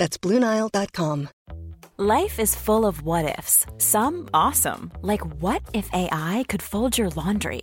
That's BlueNile.com. Life is full of what ifs. Some awesome, like what if AI could fold your laundry?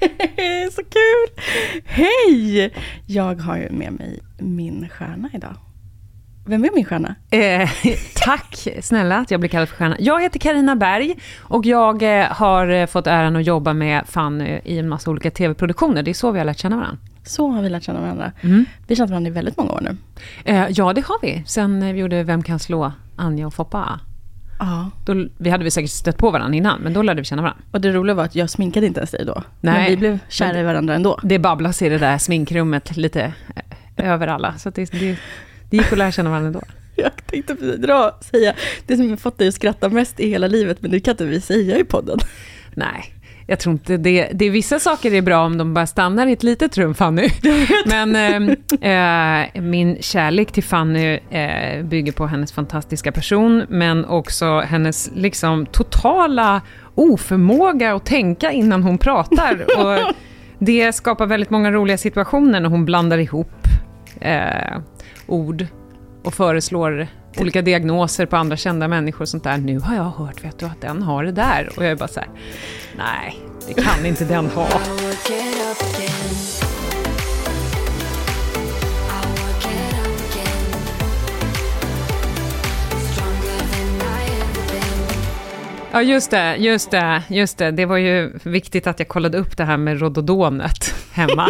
så kul! Hej! Jag har ju med mig min stjärna idag. Vem är min stjärna? Eh, tack snälla att jag blir kallad för stjärna. Jag heter Karina Berg och jag eh, har eh, fått äran att jobba med Fanny i en massa olika tv-produktioner. Det är så vi har lärt känna varandra. Så har vi lärt känna varandra. Mm. Vi har känt varandra i väldigt många år nu. Eh, ja, det har vi. Sen eh, vi gjorde Vem kan slå Anja och Foppa. Ja. Då, vi hade vi säkert stött på varandra innan, men då lärde vi känna varandra. Och det roliga var att jag sminkade inte ens dig då. Nej. Men vi blev kära i varandra ändå. Det babblas i det där sminkrummet lite eh, över alla. Så det, det, det gick att lära känna varandra ändå. Jag tänkte dra säga det som har fått dig att skratta mest i hela livet, men det kan inte vi säga i podden. Nej, jag tror inte det. det är vissa saker är bra om de bara stannar i ett litet rum, Fanny. Men eh, eh, min kärlek till Fanny eh, bygger på hennes fantastiska person, men också hennes liksom totala oförmåga att tänka innan hon pratar. Och det skapar väldigt många roliga situationer när hon blandar ihop eh, ord och föreslår olika diagnoser på andra kända människor och sånt där. Nu har jag hört, vet du, att den har det där. Och jag är bara så här, nej, det kan inte den ha. Ja, just det, just det, just det. Det var ju viktigt att jag kollade upp det här med rododonet hemma.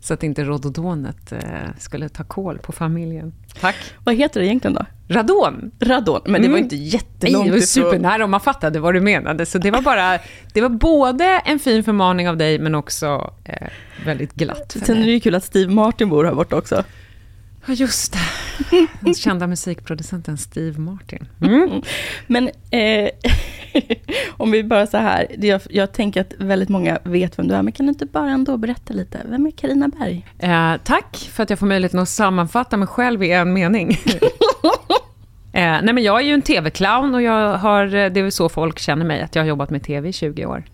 så att inte rododonet eh, skulle ta koll på familjen. Tack. Vad heter det egentligen då? Radon. Radon, men det var Mm. inte Nej, jättelångt det var ifrån. supernära och man fattade vad du menade. Så det var bara, det var både en fin förmaning av dig, men också eh, väldigt glatt för Sen är det ju kul att Steve Martin bor här borta också. Ja, just det. Den kända musikproducenten Steve Martin. Mm. Men eh, om vi bara så här, det jag, jag tänker att väldigt många vet vem du är, men kan du inte bara ändå berätta lite, vem är Karina Berg? Eh, tack för att jag får möjligheten att sammanfatta mig själv i en mening. eh, nej, men jag är ju en tv-clown och jag har, eh, det är väl så folk känner mig, att jag har jobbat med tv i 20 år.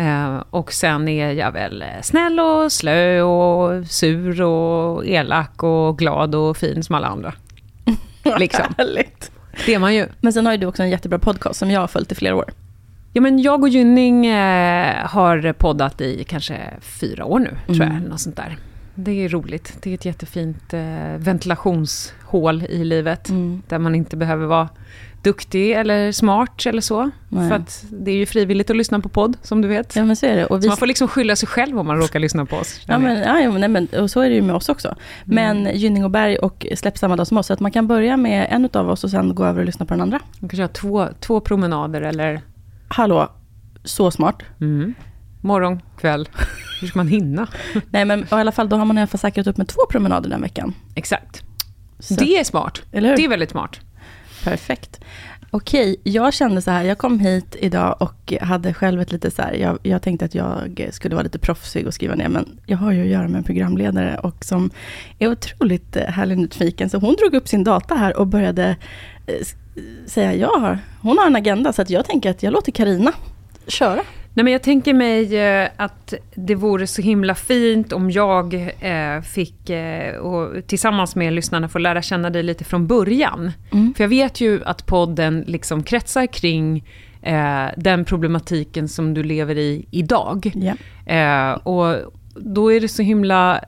Eh, och sen är jag väl snäll och slö och sur och elak och glad och fin som alla andra. Liksom. Härligt. Det är man ju. Men sen har ju du också en jättebra podcast som jag har följt i flera år. Ja, men jag och Gynning eh, har poddat i kanske fyra år nu, tror jag. Mm. Något sånt där. Det är roligt. Det är ett jättefint eh, ventilationshål i livet. Mm. Där man inte behöver vara duktig eller smart eller så. Nej. För att det är ju frivilligt att lyssna på podd, som du vet. Ja men så är det. Och Så vi, man får liksom skylla sig själv om man råkar lyssna på oss. ja, men, ja, nej, men, och så är det ju med oss också. Men Gynning och Berg och släpps samma dag som oss. Så att man kan börja med en av oss och sen gå över och lyssna på den andra. Man kanske har två, två promenader eller Hallå, så smart. mm, morgon, kväll. Hur ska man hinna? Nej men i alla fall, då har man i alla fall säkrat upp med två promenader den veckan. Exakt. Så, Det är smart. Eller hur? Det är väldigt smart. Perfekt. Okej, jag kände så här, jag kom hit idag och hade själv ett lite så här, jag, jag tänkte att jag skulle vara lite proffsig och skriva ner, men jag har ju att göra med en programledare och som är otroligt härlig nyfiken, så hon drog upp sin data här och började eh, säga, ja, hon har en agenda, så att jag tänker att jag låter Karina köra. Nej, men jag tänker mig eh, att det vore så himla fint om jag eh, fick, eh, och tillsammans med lyssnarna, få lära känna dig lite från början. Mm. För jag vet ju att podden liksom kretsar kring den problematiken som du lever i idag. Eh, och då är det så himla,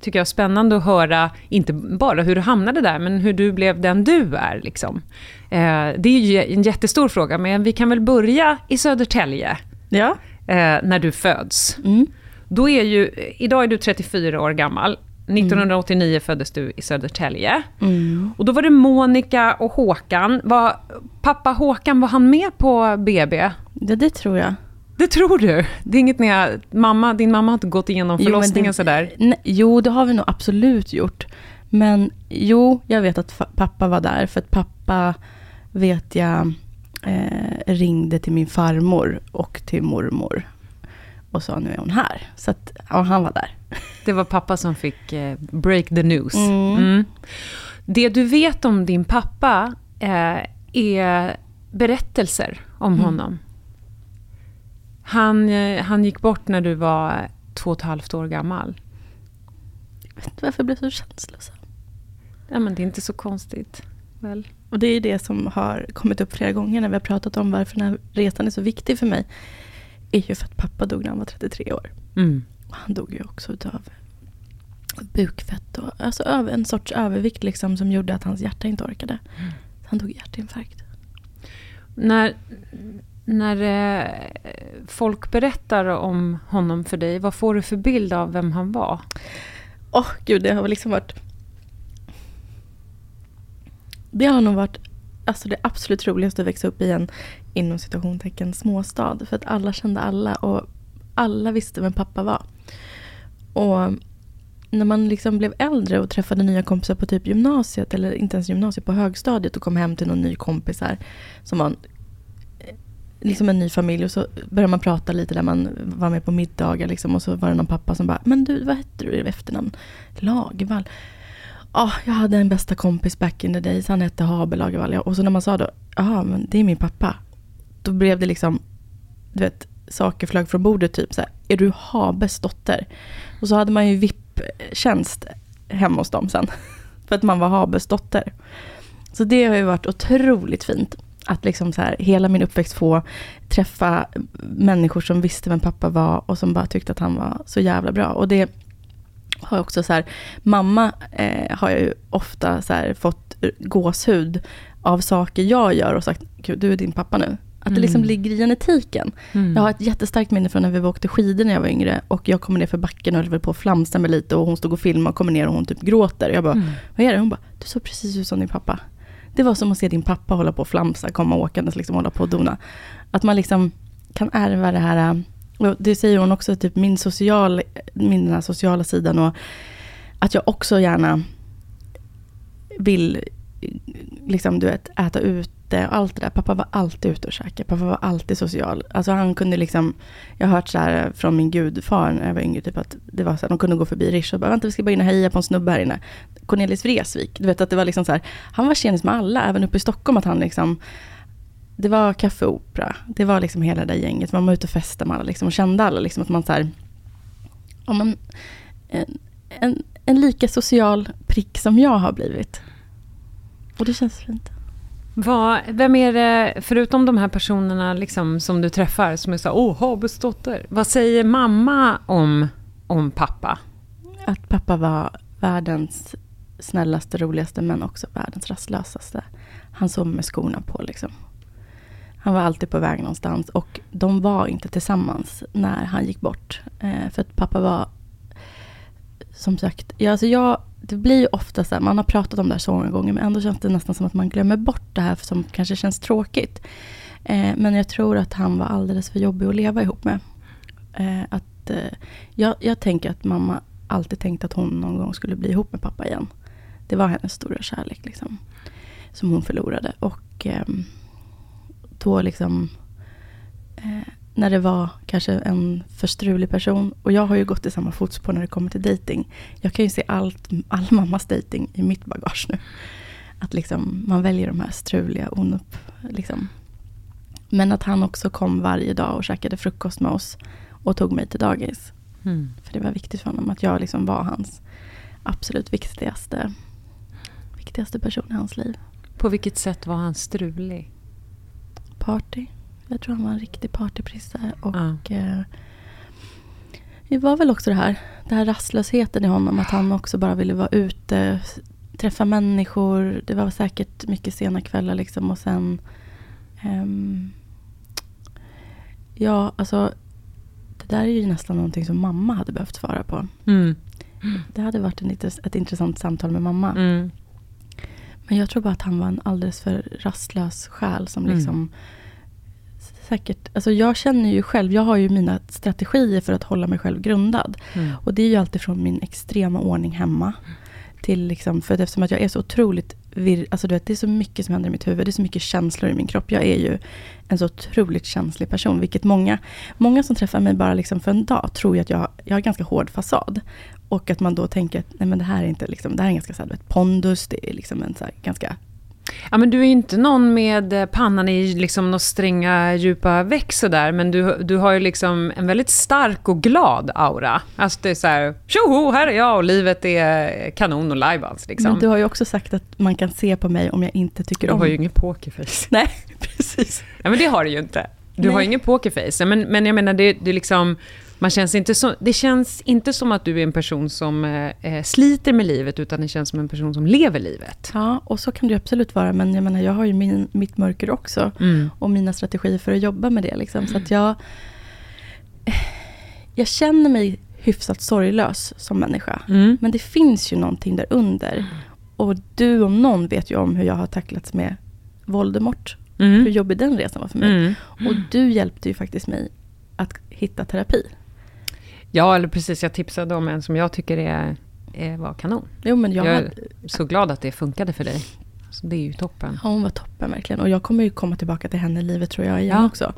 tycker jag, spännande att höra, inte bara hur du hamnade där, men hur du blev den du är. Liksom. Det är ju en jättestor fråga, men vi kan väl börja i Södertälje, Ja. eh, när du föds. Mm. Då är ju, idag är du 34 år gammal. 1989 föddes du i Södertälje. Mm. Och då var det Monica och Håkan. Var, pappa Håkan, var han med på BB? ja, det tror jag. Det tror du? Det är inget har, mamma, din mamma har inte gått igenom Jo, förlossningen det- sådär? Nej, jo, det har vi nog absolut gjort. Men jo, jag vet att pappa var där, för att pappa vet jag eh, ringde till min farmor och till mormor och sa nu är hon här. Så att, ja, han var där. Det var pappa som fick eh, break the news. Mm. Mm. Det du vet om din pappa eh, är berättelser om Mm. honom. Han, eh, han gick bort när du var två och ett halvt år gammal. Jag vet inte varför jag blev så känslosam. Ja, men det är inte så konstigt. Väl? Och det är det som har kommit upp flera gånger när vi har pratat om varför den här resan är så viktig för mig. är ju för att pappa dog när han var 33 år. Mm. Han dog ju också utav bukfett och alltså en sorts övervikt liksom som gjorde att hans hjärta inte orkade. Så han dog i hjärtinfarkt. När, när eh, folk berättar om honom för dig, vad får du för bild av vem han var? Åh gud, det har liksom varit... Det har nog varit alltså det absolut roligaste att växa upp i en inom citationstecken småstad. För att alla kände alla och alla visste vem pappa var. Och när man liksom blev äldre och träffade nya kompisar på typ gymnasiet, eller inte ens gymnasiet, på högstadiet och kom hem till någon ny kompis här som var en, liksom en ny familj och så började man prata lite där man var med på middagar liksom och så var det någon pappa som bara Men du, vad hette du i efternamn? Lagervall oh, jag hade en bästa kompis back in the days, han hette Habe Lagervall. Och så när man sa då, ja men det är min pappa. Då blev det liksom, du vet, saker flög från bordet typ så här, är du Habes dotter? Och så hade man ju VIP-tjänst hemma hos dem sen. För att man var Habes dotter. Så det har ju varit otroligt fint. Att liksom så här, hela min uppväxt få träffa människor som visste vem pappa var och som bara tyckte att han var så jävla bra. Och det har också så här, mamma eh, har jag ju ofta så här fått gåshud av saker jag gör och sagt, Gud, du är din pappa nu. Att det liksom Mm. ligger i genetiken. Mm. Jag har ett jättestarkt minne från när vi åkte skidor när jag var yngre och jag kommer ner för backen och höll väl på att flamsa mig lite och hon stod och filmade och kommer ner och hon typ gråter. Jag bara, Mm. vad är det? Hon bara, du såg precis ut som din pappa. Det var som att se din pappa hålla på och flamsa, komma åkandes, liksom hålla på och dona. Att man liksom kan ärva det här, äh, och det säger hon också, typ min, social, min den här sociala sidan och att jag också gärna vill liksom, du vet, äta ute och allt det där. Pappa var alltid ute och käkade. Pappa var alltid social. Alltså han kunde liksom, jag har hört så här från min gudfar när jag var yngre, typ att det var så här, de kunde gå förbi Rish och bara, vänta vi ska bara in och heja på en snubbe här inne. Cornelis Vreeswijk, du vet att det var liksom så här, han var tjenis med alla, även uppe i Stockholm, att han liksom, det var Café Opera, det var liksom hela det gänget, man var ute och festade med alla liksom, och kände alla liksom att man så här, ja, men, en, en, en lika social prick som jag har blivit. Och det känns fint. Vad, vem är det, förutom de här personerna liksom, som du träffar, som är så här, åh, Habes dotter. Vad säger mamma om, om pappa? Att pappa var världens snällaste, roligaste, men också världens rastlösaste. Han sov med skorna på liksom. Han var alltid på väg någonstans och de var inte tillsammans när han gick bort. Eh, för att pappa var, som sagt, ja, alltså jag, det blir ju ofta så här, man har pratat om det här så många gånger, men ändå känns det nästan som att man glömmer bort det här som kanske känns tråkigt. Eh, men jag tror att han var alldeles för jobbig att leva ihop med. Eh, att, eh, jag, jag tänker att mamma alltid tänkte att hon någon gång skulle bli ihop med pappa igen. Det var hennes stora kärlek liksom. Som hon förlorade. Och ehm, då liksom eh, när det var kanske en för strulig person. Och jag har ju gått i samma fotspår när det kommer till dating. Jag kan ju se allt, all mammas dating i mitt bagage nu. att liksom, man väljer de här struliga, onupp... Liksom. Men att han också kom varje dag och käkade frukost med oss och tog mig till dagis. Mm. För det var viktigt för honom att jag liksom var hans absolut viktigaste, viktigaste person i hans liv. På vilket sätt var han strulig? Party. Jag tror han var en riktig partyprisse. Och Ja. eh, det var väl också det här, den här rastlösheten i honom. Att han också bara ville vara ute, träffa människor. Det var säkert mycket sena kvällar liksom. Och sen... ehm, ja, alltså... Det där är ju nästan någonting som mamma hade behövt svara på. Mm. Det hade varit en, ett intressant samtal med mamma. Mm. Men jag tror bara att han var en alldeles för rastlös själ som Mm. liksom säkert, alltså jag känner ju själv, jag har ju mina strategier för att hålla mig själv grundad. Mm. Och det är ju alltid från min extrema ordning hemma. Till liksom, för att eftersom att jag är så otroligt virr, alltså du vet, det är så mycket som händer i mitt huvud, det är så mycket känslor i min kropp. Jag är ju en så otroligt känslig person, vilket många, många som träffar mig bara liksom för en dag tror ju att jag, jag har ganska hård fasad. Och att man då tänker att nej men det här är inte liksom, det här är en ganska så här, vet, pondus, det är liksom en så här, ganska Ja, men du är ju inte någon med eh, pannan i liksom några stränga, djupa väck sådär, men du, du har ju liksom en väldigt stark och glad aura. Alltså det är så här, tjoho, här är jag och livet är kanon och lajbans liksom. Men du har ju också sagt att man kan se på mig om jag inte tycker Du om... har ju ingen pokerface. Nej, precis. Ja, men det har du ju inte. Du Nej. har ingen pokerface. Men, men jag menar, det, det är liksom... Man känns inte så, det känns inte som att du är en person som eh, eh, sliter med livet, utan det känns som en person som lever livet. Ja, och så kan det absolut vara. Men jag menar, jag har ju min, mitt mörker också. Mm. Och mina strategier för att jobba med det. Liksom. Så att jag... Jag känner mig hyfsat sorglös som människa. Mm. Men det finns ju någonting där under. Och du om någon vet ju om hur jag har tacklats med Voldemort. Hur Mm. jobbig den resan var för mig. Mm. Och du hjälpte ju faktiskt mig att hitta terapi. Ja, eller precis. Jag tipsade om en som jag tycker är, är, var kanon. Jo, men jag Jag hade, är så glad att det funkade för dig. Så det är ju toppen. Ja, hon var toppen verkligen. Och jag kommer ju komma tillbaka till henne i livet tror jag igen Ja. också.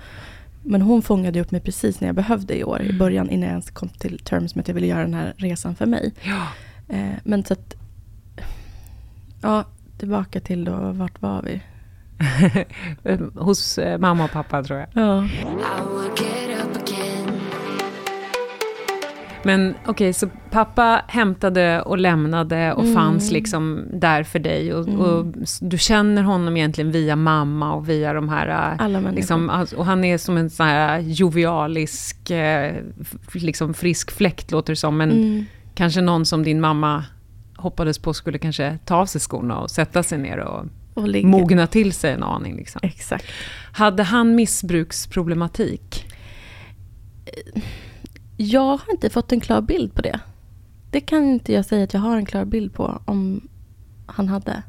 Men hon fångade upp mig precis när jag behövde i år. I början innan jag ens kom till terms med att jag ville göra den här resan för mig. Ja. Eh, men så att... Ja, tillbaka till då, vart var vi? Hos eh, mamma och pappa, tror jag. Ja. Men okej, så pappa hämtade och lämnade och Mm. fanns liksom där för dig. Och, Mm. och du känner honom egentligen via mamma och via de här... äh, Alla människor. Liksom, alltså, och han är som en sån här jovialisk, eh, f- liksom frisk fläkt låter det som. Men Mm. kanske någon som din mamma hoppades på skulle kanske ta av sig skorna och sätta sig ner och Och ligga. mogna till sig en aning. Liksom. Exakt. Hade han missbruksproblematik? Jag har inte fått en klar bild på det. Det kan inte jag säga att jag har en klar bild på om han hade.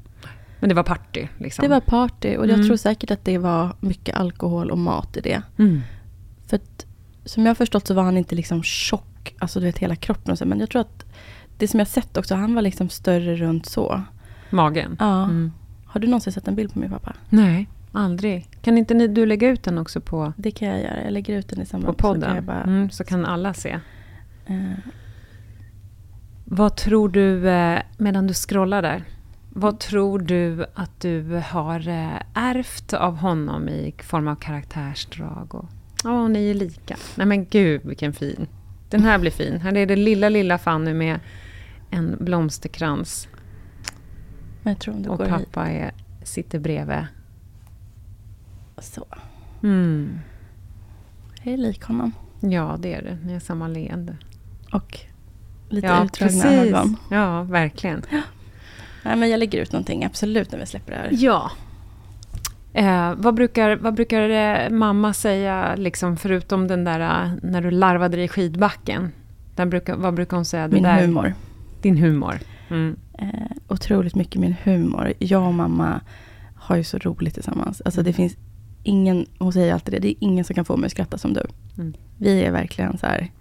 Men det var party? Liksom. Det var party och jag Mm. tror säkert att det var mycket alkohol och mat i det. Mm. För att, som jag har förstått så var han inte liksom tjock, alltså du vet hela kroppen och så. Men jag tror att det som jag sett också, han var liksom större runt så. Magen? Ja. Mm. Har du någonsin sett en bild på min pappa? Nej, aldrig. Kan inte ni, du lägga ut den också på, Det kan jag göra. Jag lägger ut den i på samband Så kan podden? bara, mm, så kan alla se. eh, Vad tror du, eh, medan du scrollar där, vad tror du att du har eh, ärvt av honom i form av karaktärsdrag? Och, ja, ni är lika. Nej men gud vilken fin. Den här blir fin. Här är det lilla, lilla Fanny med en blomsterkrans. Och pappa är, sitter bredvid. Så. Mm. Jag är lik honom. Ja, det är det. Ni har samma leende. Och lite ja, utdragna precis. ögon. Ja, verkligen. Nej, men jag lägger ut någonting, absolut, när vi släpper det här. Ja. Eh, vad brukar, vad brukar eh, mamma säga, liksom, förutom den där eh, när du larvade dig i skidbacken? Den brukar, vad brukar hon säga? Min där, humor. Din humor. Mm. Eh, otroligt mycket min humor. Jag och mamma har ju så roligt tillsammans. Alltså det finns ingen, hon säger alltid det, det är ingen som kan få mig att skratta som du. Mm. Vi är verkligen så här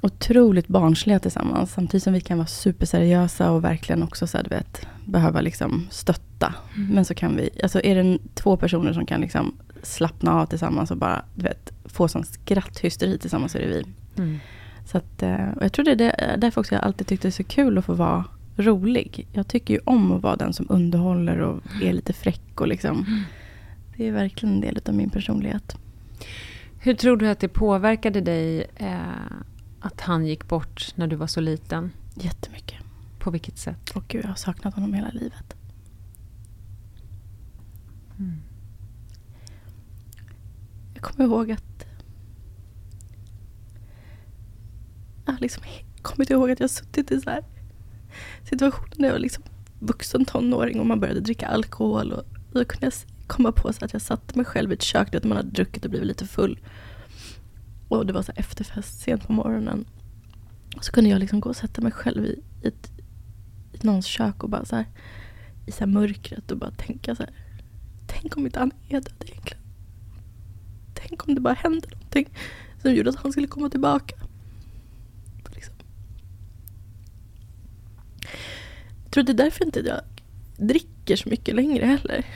otroligt barnsliga tillsammans. Samtidigt som vi kan vara superseriösa och verkligen också så här, du vet, behöva liksom stötta. Men så kan vi, alltså är det två personer som kan liksom slappna av tillsammans och bara, du vet, få sån skratthysteri tillsammans så är det vi. Mm. Så att, eh, och jag tror det är det- därför också jag alltid tyckte det är så kul att få vara rolig. Jag tycker ju om att vara den som underhåller och är lite fräck. Och liksom, det är verkligen en del av min personlighet. Hur tror du att det påverkade dig eh, att han gick bort när du var så liten? Jättemycket. På vilket sätt? Och gud, jag har saknat honom hela livet. Mm. Jag kommer ihåg att... Jag har liksom kommit ihåg att jag suttit i så här situationer när jag var liksom vuxen tonåring och man började dricka alkohol. Och då kunde jag komma på så att jag satte mig själv i ett kök där man hade druckit och blivit lite full. Och det var så efterfest sent på morgonen. Och så kunde jag liksom gå och sätta mig själv i, ett, i någons kök och bara så här, i så här mörkret och bara tänka så här. Tänk om inte han är död egentligen. Tänk om det bara hände någonting som gjorde att han skulle komma tillbaka. Liksom. Jag tror det är därför inte jag dricker så mycket längre heller.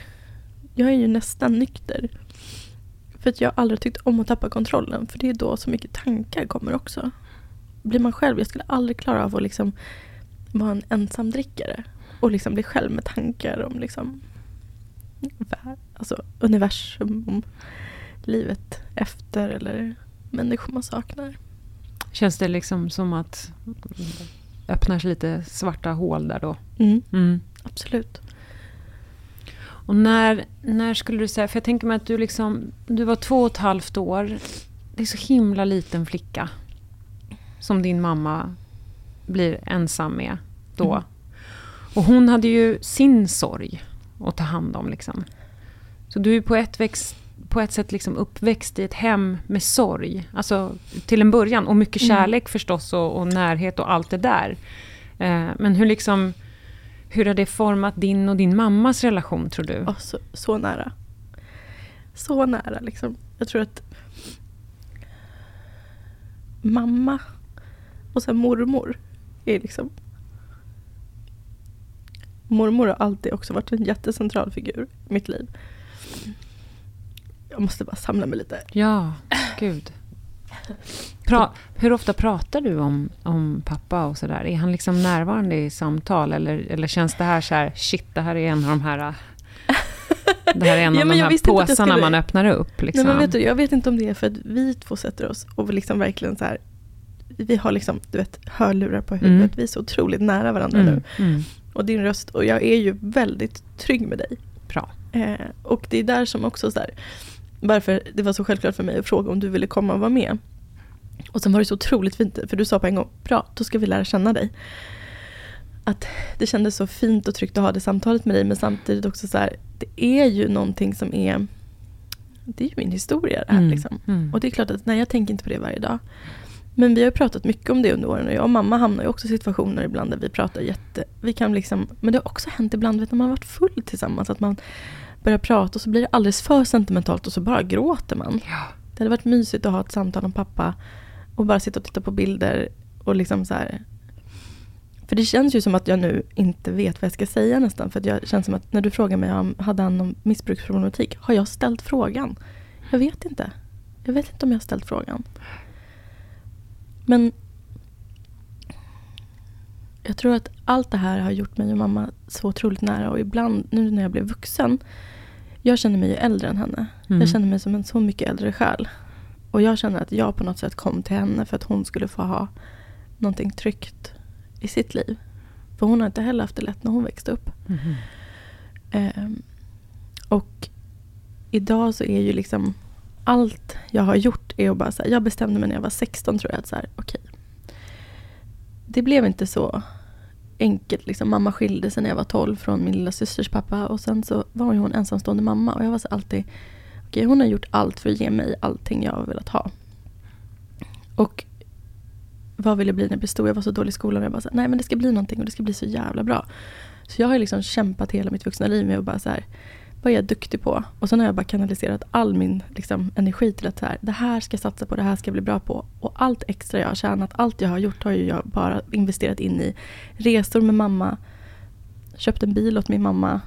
Jag är ju nästan nykter. För att jag har aldrig tyckt om att tappa kontrollen. För det är då så mycket tankar kommer också. Blir man själv, jag skulle aldrig klara av att liksom vara en ensamdrickare. Och liksom bli själv med tankar om liksom alltså universum, om livet efter eller människor man saknar. Känns det liksom som att öppnar sig lite svarta hål där då? Mm. Mm. Absolut. Och när, när skulle du säga, för jag tänker mig att du liksom, du var två och ett halvt år. Det är så himla liten flicka. Som din mamma blir ensam med då. Mm. Och hon hade ju sin sorg att ta hand om. Liksom. Så du är på ett, växt, på ett sätt liksom uppväxt i ett hem med sorg. Alltså till en början. Och mycket mm. kärlek mm. förstås och, och, närhet och allt det där. Eh, men hur liksom... Hur har det format din och din mammas relation tror du? Oh, så, så nära. Så nära liksom. Jag tror att mamma och sen mormor är liksom... Mormor har alltid också varit en jättecentral figur i mitt liv. Jag måste bara samla mig lite. Ja, gud. Pra, hur ofta pratar du om, om pappa och sådär? Är han liksom närvarande i samtal? Eller, eller känns det här så här, shit, det här är en av de här... Det här är en ja, av de här påsarna skulle... man öppnar upp. Liksom. Nej, men vet du, jag vet inte om det är för att vi två sätter oss och liksom verkligen så här, vi har liksom, du vet, hörlurar på huvudet. Mm. Vi är så otroligt nära varandra mm. nu. Mm. Och din röst, och jag är ju väldigt trygg med dig. Bra. Eh, och det är där som också så här, varför det var så självklart för mig att fråga om du ville komma och vara med. Och sen var det så otroligt fint, för du sa på en gång, bra, då ska vi lära känna dig. Att det kändes så fint och tryggt att ha det samtalet med dig, men samtidigt också så här, det är ju någonting som är, det är ju min historia det här. Mm, liksom. mm. Och det är klart att, nej jag tänker inte på det varje dag. Men vi har pratat mycket om det under åren och jag och mamma hamnar ju också i situationer ibland där vi pratar jätte... Vi kan liksom, men det har också hänt ibland vet, när man har varit full tillsammans att man börjar prata och så blir det alldeles för sentimentalt och så bara gråter man. Ja. Det hade varit mysigt att ha ett samtal om pappa och bara sitta och titta på bilder och liksom så här. För det känns ju som att jag nu inte vet vad jag ska säga nästan. För jag känns som att när du frågar mig om hade han någon missbruksproblematik, har jag ställt frågan? Jag vet inte. Jag vet inte om jag har ställt frågan. Men jag tror att allt det här har gjort mig och mamma så otroligt nära. Och ibland, nu när jag blev vuxen, jag känner mig ju äldre än henne. Mm. Jag känner mig som en så mycket äldre själ. Och jag känner att jag på något sätt kom till henne för att hon skulle få ha någonting tryggt i sitt liv. För hon har inte heller haft det lätt när hon växte upp. Mm. Eh, och idag så är ju liksom allt jag har gjort är att bara så jag bestämde mig när jag var 16 tror jag att så här, okej. Okay, det blev inte så enkelt. Liksom. Mamma skilde sig när jag var 12 från min lilla systers pappa och sen så var hon ensamstående mamma och jag var så alltid, okej okay, hon har gjort allt för att ge mig allting jag har velat ha. Och vad vill jag bli när jag blir stor? Jag var så dålig i skolan och jag bara så här, nej men det ska bli någonting och det ska bli så jävla bra. Så jag har liksom kämpat hela mitt vuxna liv med att bara så här, vad är jag duktig på? Och sen har jag bara kanaliserat all min liksom, energi till att så här, det här ska jag satsa på, det här ska jag bli bra på. Och allt extra jag har tjänat, allt jag har gjort har ju jag bara investerat in i resor med mamma, köpt en bil åt min mamma,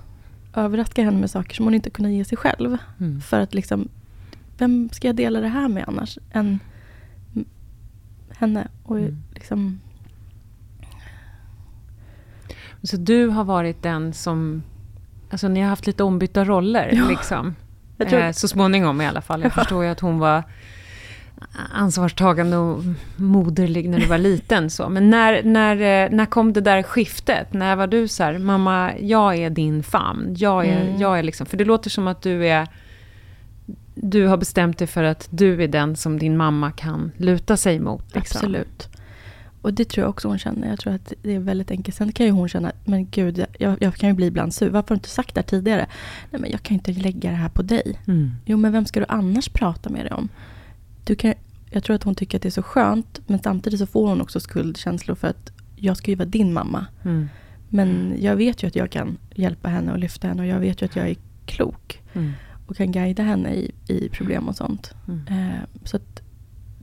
överraskat henne med saker som hon inte kunnat ge sig själv. Mm. För att liksom, vem ska jag dela det här med annars än henne? Och mm. liksom... Så du har varit den som... Alltså ni har haft lite ombytta roller Ja. liksom. Tror- Eh, så småningom i alla fall. Jag förstår ju att hon var ansvarstagande och moderlig när du var liten. Så. Men när, när, eh, när kom det där skiftet? När var du så här, mamma, jag är din famn. Jag är, Mm. jag är liksom, för det låter som att du är... Du har bestämt dig för att du är den som din mamma kan luta sig mot. Liksom. Absolut. Och det tror jag också hon känner. Jag tror att det är väldigt enkelt. Sen kan ju hon känna, men gud, jag, jag kan ju bli ibland sur. Varför har du inte sagt det här tidigare? Nej, men jag kan ju inte lägga det här på dig. Mm. Jo, men vem ska du annars prata med dig om? Du kan, jag tror att hon tycker att det är så skönt, men samtidigt så får hon också skuldkänslor för att jag ska ju vara din mamma. Mm. Men jag vet ju att jag kan hjälpa henne och lyfta henne och jag vet ju att jag är klok Mm. och kan guida henne i, i problem och sånt. Mm. Eh, så att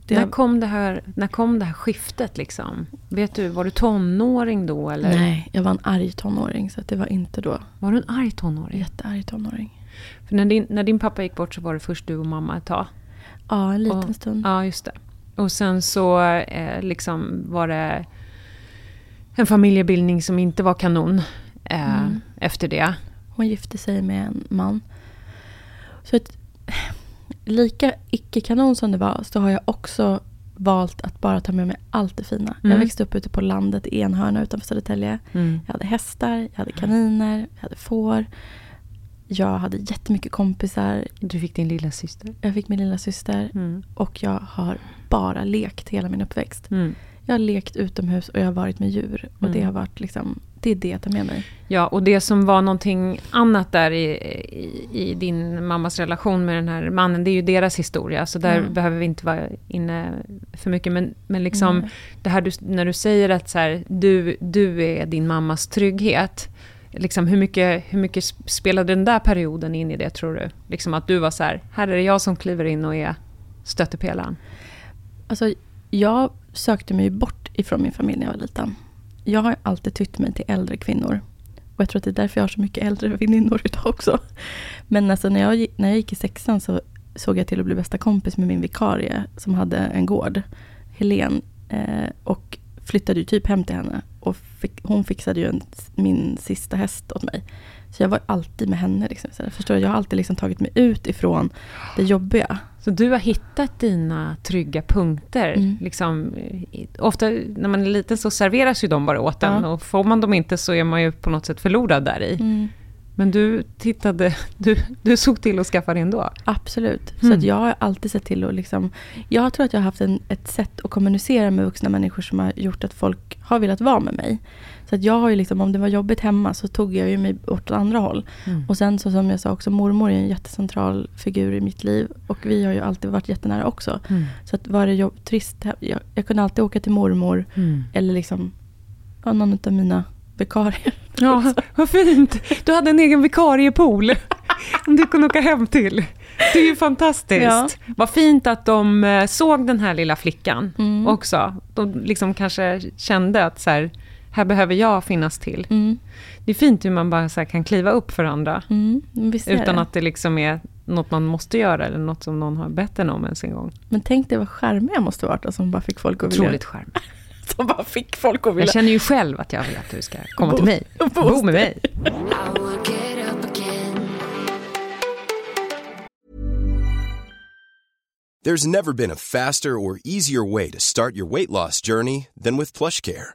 det När, kom det här, när kom det här skiftet liksom? Vet du, var du tonåring då eller? Nej, jag var en arg tonåring så att det var inte då. Var du en arg tonåring? Jättearg tonåring. För när din, när din pappa gick bort så var det först du och mamma ett tag. Ja, en liten Och- stund. Ja, just det. Och sen så eh, liksom var det en familjebildning som inte var kanon eh, Mm. efter det. Hon gifte sig med en man. Så att, lika icke-kanon som det var så har jag också valt att bara ta med mig allt det fina. Jag Mm. växte upp ute på landet i Enhörna utanför Södertälje. Mm. Jag hade hästar, jag hade kaniner, jag hade får. Jag hade jättemycket kompisar. Du fick din lilla syster. Jag fick min lilla syster. Mm. Och jag har bara lekt hela min uppväxt. Mm. Jag har lekt utomhus och jag har varit med djur. Och Mm. det har varit liksom, det är det jag tar med mig. Ja, och det som var någonting annat där i, i, i din mammas relation med den här mannen, det är ju deras historia. Så där Mm. behöver vi inte vara inne för mycket. Men, men liksom, Nej. det här du, när du säger att så här, du, du är din mammas trygghet. Liksom, hur, mycket, hur mycket spelade den där perioden in i det, tror du? Liksom att du var så här, här är det jag som kliver in och är stöttepelaren. Alltså, jag sökte mig bort ifrån min familj när jag var liten. Jag har alltid tyckt mig till äldre kvinnor. Och jag tror att det är därför jag har så mycket äldre väninnor idag också. Men alltså när jag, gick- när jag gick i sexan så såg jag till att bli bästa kompis med min vikarie som hade en gård, Helen. Eh, och flyttade ju typ hem till henne. Och fick, hon fixade ju en, min sista häst åt mig. Så jag var alltid med henne. Liksom. Så jag förstår? Jag har alltid liksom tagit mig ut ifrån det jobbiga. Så du har hittat dina trygga punkter. Mm. Liksom, ofta när man är liten så serveras ju de bara åt en. Ja. Och får man dem inte så är man ju på något sätt förlorad där i. Mm. Men du tittade, du, du såg till att skaffa det ändå. Absolut. Så Mm. att jag har alltid sett till att liksom, Jag tror att jag har haft en, ett sätt att kommunicera med vuxna människor som har gjort att folk har velat vara med mig. Så att jag har ju liksom, om det var jobbigt hemma så tog jag ju mig åt andra håll. Mm. Och sen så som jag sa också, mormor är en jättecentral figur i mitt liv. Och vi har ju alltid varit jättenära också. Mm. Så att var det jobb, trist, jag, jag kunde alltid åka till mormor. Mm. Eller liksom, ja, någon av mina vikarier. Ja, vad fint. Du hade en egen vikariepool som du kunde åka hem till. Det är ju fantastiskt. Ja. Vad fint att de eh, såg den här lilla flickan Mm. också. De liksom kanske kände att så här, här behöver jag finnas till. Mm. Det är fint hur man bara så här kan kliva upp för andra. Mm. Utan det. att det liksom är något man måste göra eller något som någon har bett en om ens en gång. Men tänk dig vad charmig jag måste varit då, som bara fick folk att vilja... Otroligt charm. Som bara fick folk att vilja... Jag känner ju själv att jag vill att du ska komma Bo- till mig. bo med mig. There's never been a faster or easier way to start your weight loss journey than with PlushCare.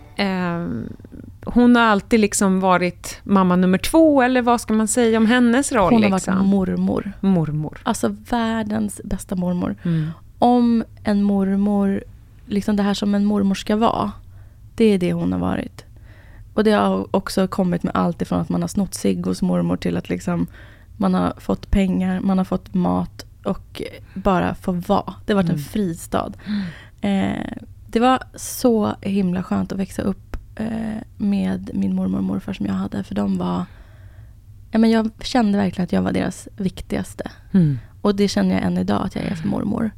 eh, hon har alltid liksom varit mamma nummer två, eller vad ska man säga om hennes roll? Hon har liksom? varit mormor. mormor. Alltså världens bästa mormor. Mm. Om en mormor, liksom det här som en mormor ska vara. Det är det hon har varit. Och det har också kommit med allt ifrån att man har snott cigg hos mormor till att liksom man har fått pengar, man har fått mat och bara få vara. Det har varit en Mm. fristad. Eh, det var så himla skönt att växa upp eh, med min mormor och morfar som jag hade. För de var... Ja, men jag kände verkligen att jag var deras viktigaste. Mm. Och det känner jag än idag att jag är för mormor.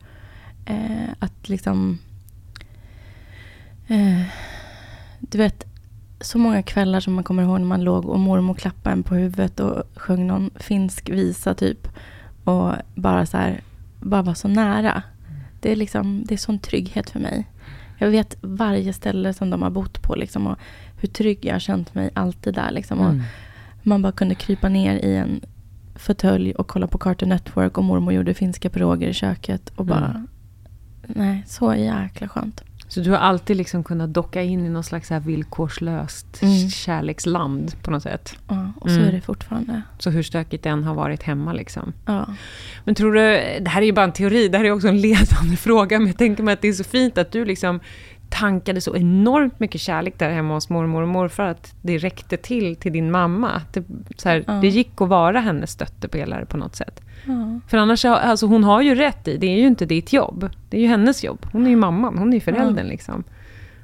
Eh, att liksom... Eh, du vet, så många kvällar som man kommer ihåg när man låg och mormor klappade en på huvudet och sjöng någon finsk visa typ. Och bara så här, bara var så nära. Det är liksom, det är sån trygghet för mig. Jag vet varje ställe som de har bott på liksom och hur trygg jag har känt mig alltid där liksom. Och Mm. man bara kunde krypa ner i en fåtölj och kolla på Cartoon Network och mormor gjorde finska piroger i köket och bara... Mm. Nej, så jäkla skönt. Så du har alltid liksom kunnat docka in i någon slags här villkorslöst Mm. kärleksland på något sätt. Ja, och så Mm. är det fortfarande. Så hur stökigt det än har varit hemma liksom. Ja. Men tror du, det här är ju bara en teori, det här är också en ledande fråga, men jag tänker mig att det är så fint att du liksom tankade så enormt mycket kärlek där hemma hos mormor och morfar, att det räckte till till din mamma. Det, så här, Ja. det gick att vara hennes stöttepelare på något sätt. Ja. För annars, har- alltså hon har ju rätt i, det är ju inte ditt jobb. Det är ju hennes jobb. Hon är ju mamman, hon är ju föräldern liksom.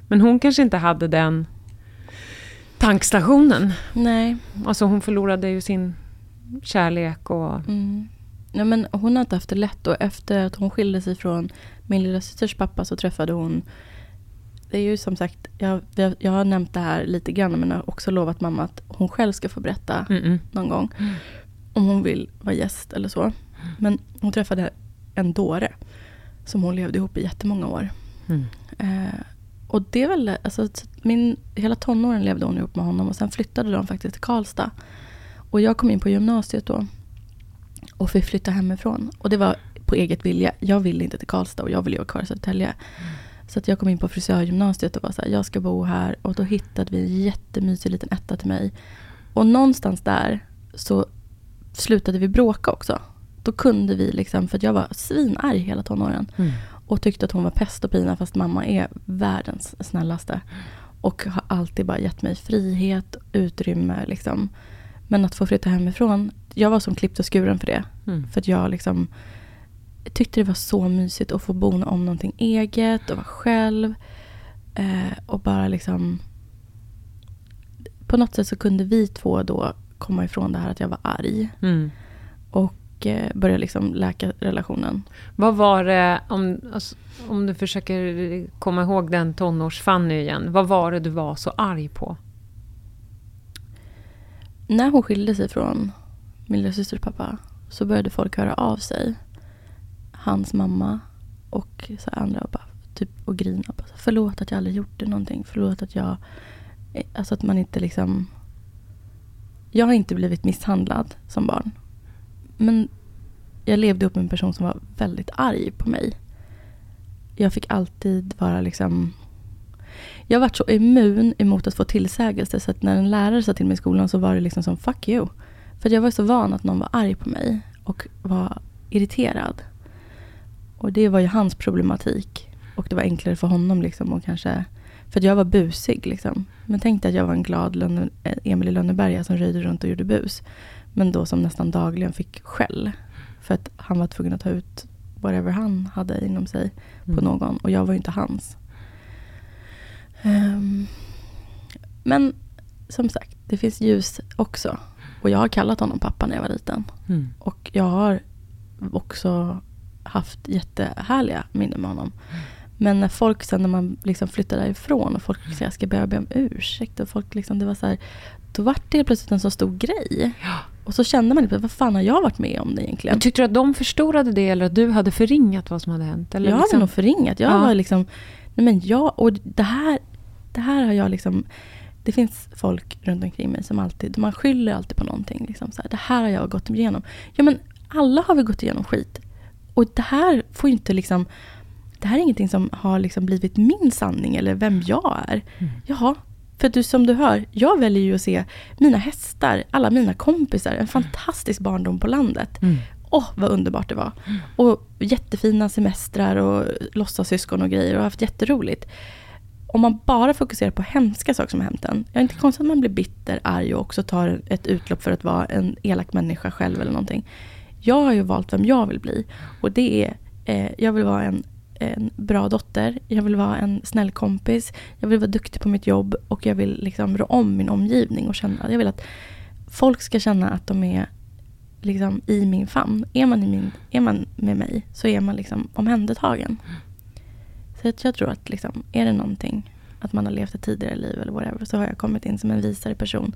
Men hon kanske inte hade den tankstationen. Nej. Alltså hon förlorade ju sin kärlek och... Mm. Nej, men hon har inte haft det lätt och efter att hon skilde sig från min lilla systers pappa så träffade hon det är ju som sagt, jag, jag, jag har nämnt det här lite grann men har också lovat mamma att hon själv ska få berätta Mm-mm. någon gång. Om hon vill vara gäst eller så. Men hon träffade en dåre som hon levde ihop i jättemånga år. Mm. Eh, och det är väl, alltså, min, hela tonåren levde hon ihop med honom och sen flyttade de faktiskt till Karlstad. Och jag kom in på gymnasiet då och fick flytta hemifrån. Och det var på eget vilja. Jag ville inte till Karlstad och jag ville ju vara kvar i Södertälje. Så att jag kom in på frisörgymnasiet och var så här, jag ska bo här. Och då hittade vi en jättemysig liten etta till mig. Och någonstans där så slutade vi bråka också. Då kunde vi liksom, för jag var svinarg hela tonåren. Mm. Och tyckte att hon var pest och pina fast mamma är världens snällaste. Och har alltid bara gett mig frihet, utrymme liksom. Men att få flytta hemifrån, jag var som klippt och skuren för det. Mm. För att jag liksom tyckte det var så mysigt att få bo om någonting eget och vara själv. Eh, och bara liksom... På något sätt så kunde vi två då komma ifrån det här att jag var arg. Mm. Och eh, börja liksom läka relationen. Vad var det, om, alltså, om du försöker komma ihåg den tonårs-Fanny igen, vad var det du var så arg på? När hon skilde sig från min lillasysters pappa så började folk höra av sig. Hans mamma och så andra och, bara, typ, och grina. Bara, Förlåt att jag aldrig gjorde någonting. Förlåt att jag... Alltså att man inte liksom... Jag har inte blivit misshandlad som barn. Men jag levde upp med en person som var väldigt arg på mig. Jag fick alltid vara liksom... Jag varit så immun emot att få tillsägelse så att när en lärare sa till mig i skolan så var det liksom som fuck you. För att jag var så van att någon var arg på mig och var irriterad. Och det var ju hans problematik. Och det var enklare för honom liksom att kanske... För jag var busig liksom. Men tänk dig att jag var en glad Lönne, Emil i Lönneberga som röjde runt och gjorde bus. Men då som nästan dagligen fick skäll. För att han var tvungen att ta ut whatever han hade inom sig på Mm. någon. Och jag var ju inte hans. Ehm, men som sagt, det finns ljus också. Och jag har kallat honom pappa när jag var liten. Mm. Och jag har också haft jättehärliga minnen med honom. Men när folk sen när man liksom flyttar därifrån och folk säger att jag ska börja be om ursäkt. Och folk liksom, det var så här, då var det plötsligt en så stor grej. Och så kände man, vad fan har jag varit med om det egentligen? Men tyckte du att de förstorade det eller att du hade förringat vad som hade hänt? Eller jag liksom? hade nog förringat. Jag Ja. var liksom, nej men jag, och det här, det här har jag liksom, det finns folk runt omkring mig som alltid, man skyller alltid på någonting. Liksom, så här, det här har jag gått igenom. Ja men alla har vi gått igenom skit. Och det här får ju inte liksom, det här är ingenting som har liksom blivit min sanning eller vem jag är. Jaha, för du, som du hör, jag väljer ju att se mina hästar, alla mina kompisar, en fantastisk barndom på landet. Åh, vad underbart det var. Och jättefina semestrar och låtsassyskon och grejer och haft jätteroligt. Om man bara fokuserar på hemska saker som har hänt en. Jag är inte konstigt att man blir bitter, arg och också tar ett utlopp för att vara en elak människa själv eller någonting. Jag har ju valt vem jag vill bli. Och det är, eh, jag vill vara en, en bra dotter, jag vill vara en snäll kompis, jag vill vara duktig på mitt jobb och jag vill liksom rå om min omgivning och känna, jag vill att folk ska känna att de är liksom i min famn. Är man, i min, är man med mig så är man liksom omhändertagen. Så att jag tror att liksom, är det någonting, att man har levt ett tidigare liv eller whatever, så har jag kommit in som en visare person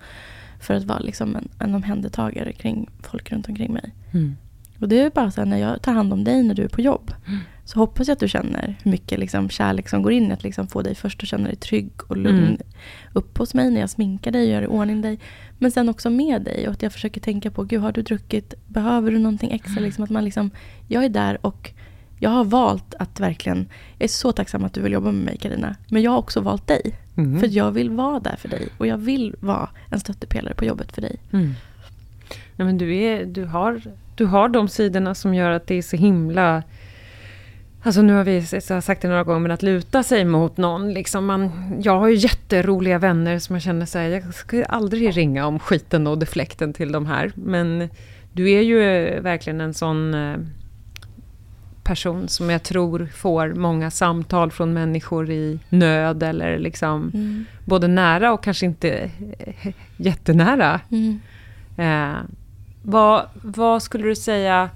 för att vara liksom en, en omhändertagare kring folk runt omkring mig. Mm. Och det är bara så här, när jag tar hand om dig när du är på jobb, så hoppas jag att du känner hur mycket liksom, kärlek som går in i att liksom få dig först att känna dig trygg och lugn Mm. upp hos mig när jag sminkar dig och gör i ordning dig. Men sen också med dig och att jag försöker tänka på, gud har du druckit, behöver du någonting extra? Liksom, att man liksom, jag är där och jag har valt att verkligen, jag är så tacksam att du vill jobba med mig Karina. Men jag har också valt dig. Mm. För jag vill vara där för dig. Och jag vill vara en stöttepelare på jobbet för dig. Mm. Nej, men du, är, du, har, du har de sidorna som gör att det är så himla... Alltså nu har vi sagt det några gånger, men att luta sig mot någon. Liksom man, jag har ju jätteroliga vänner som jag känner så här, jag ska aldrig ringa om skiten och deflekten till de här. Men du är ju eh, verkligen en sån eh, person som jag tror får många samtal från människor i nöd eller liksom Mm. både nära och kanske inte eh, jättenära. Mm. Eh, vad, vad skulle du säga,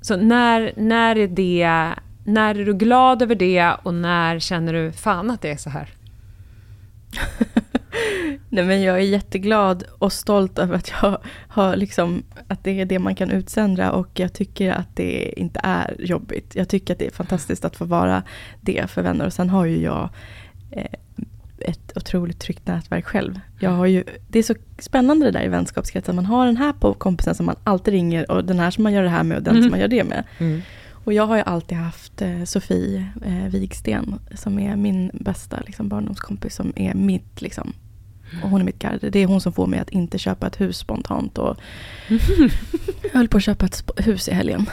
så när, när är det, när är du glad över det och när känner du fan att det är så här? Nej, men jag är jätteglad och stolt över att jag har liksom, att det är det man kan utsända och jag tycker att det inte är jobbigt. Jag tycker att det är fantastiskt att få vara det för vänner och sen har ju jag eh, ett otroligt tryggt nätverk själv. Jag har ju, det är så spännande det där i vänskapskretsen. Man har den här på kompisen som man alltid ringer och den här som man gör det här med och den Mm. som man gör det med. Och jag har ju alltid haft eh, Sofie eh, Wigsten som är min bästa liksom, barndomskompis som är mitt liksom, och hon är mitt garde. Det är hon som får mig att inte köpa ett hus spontant. Och jag höll på att köpa ett hus i helgen.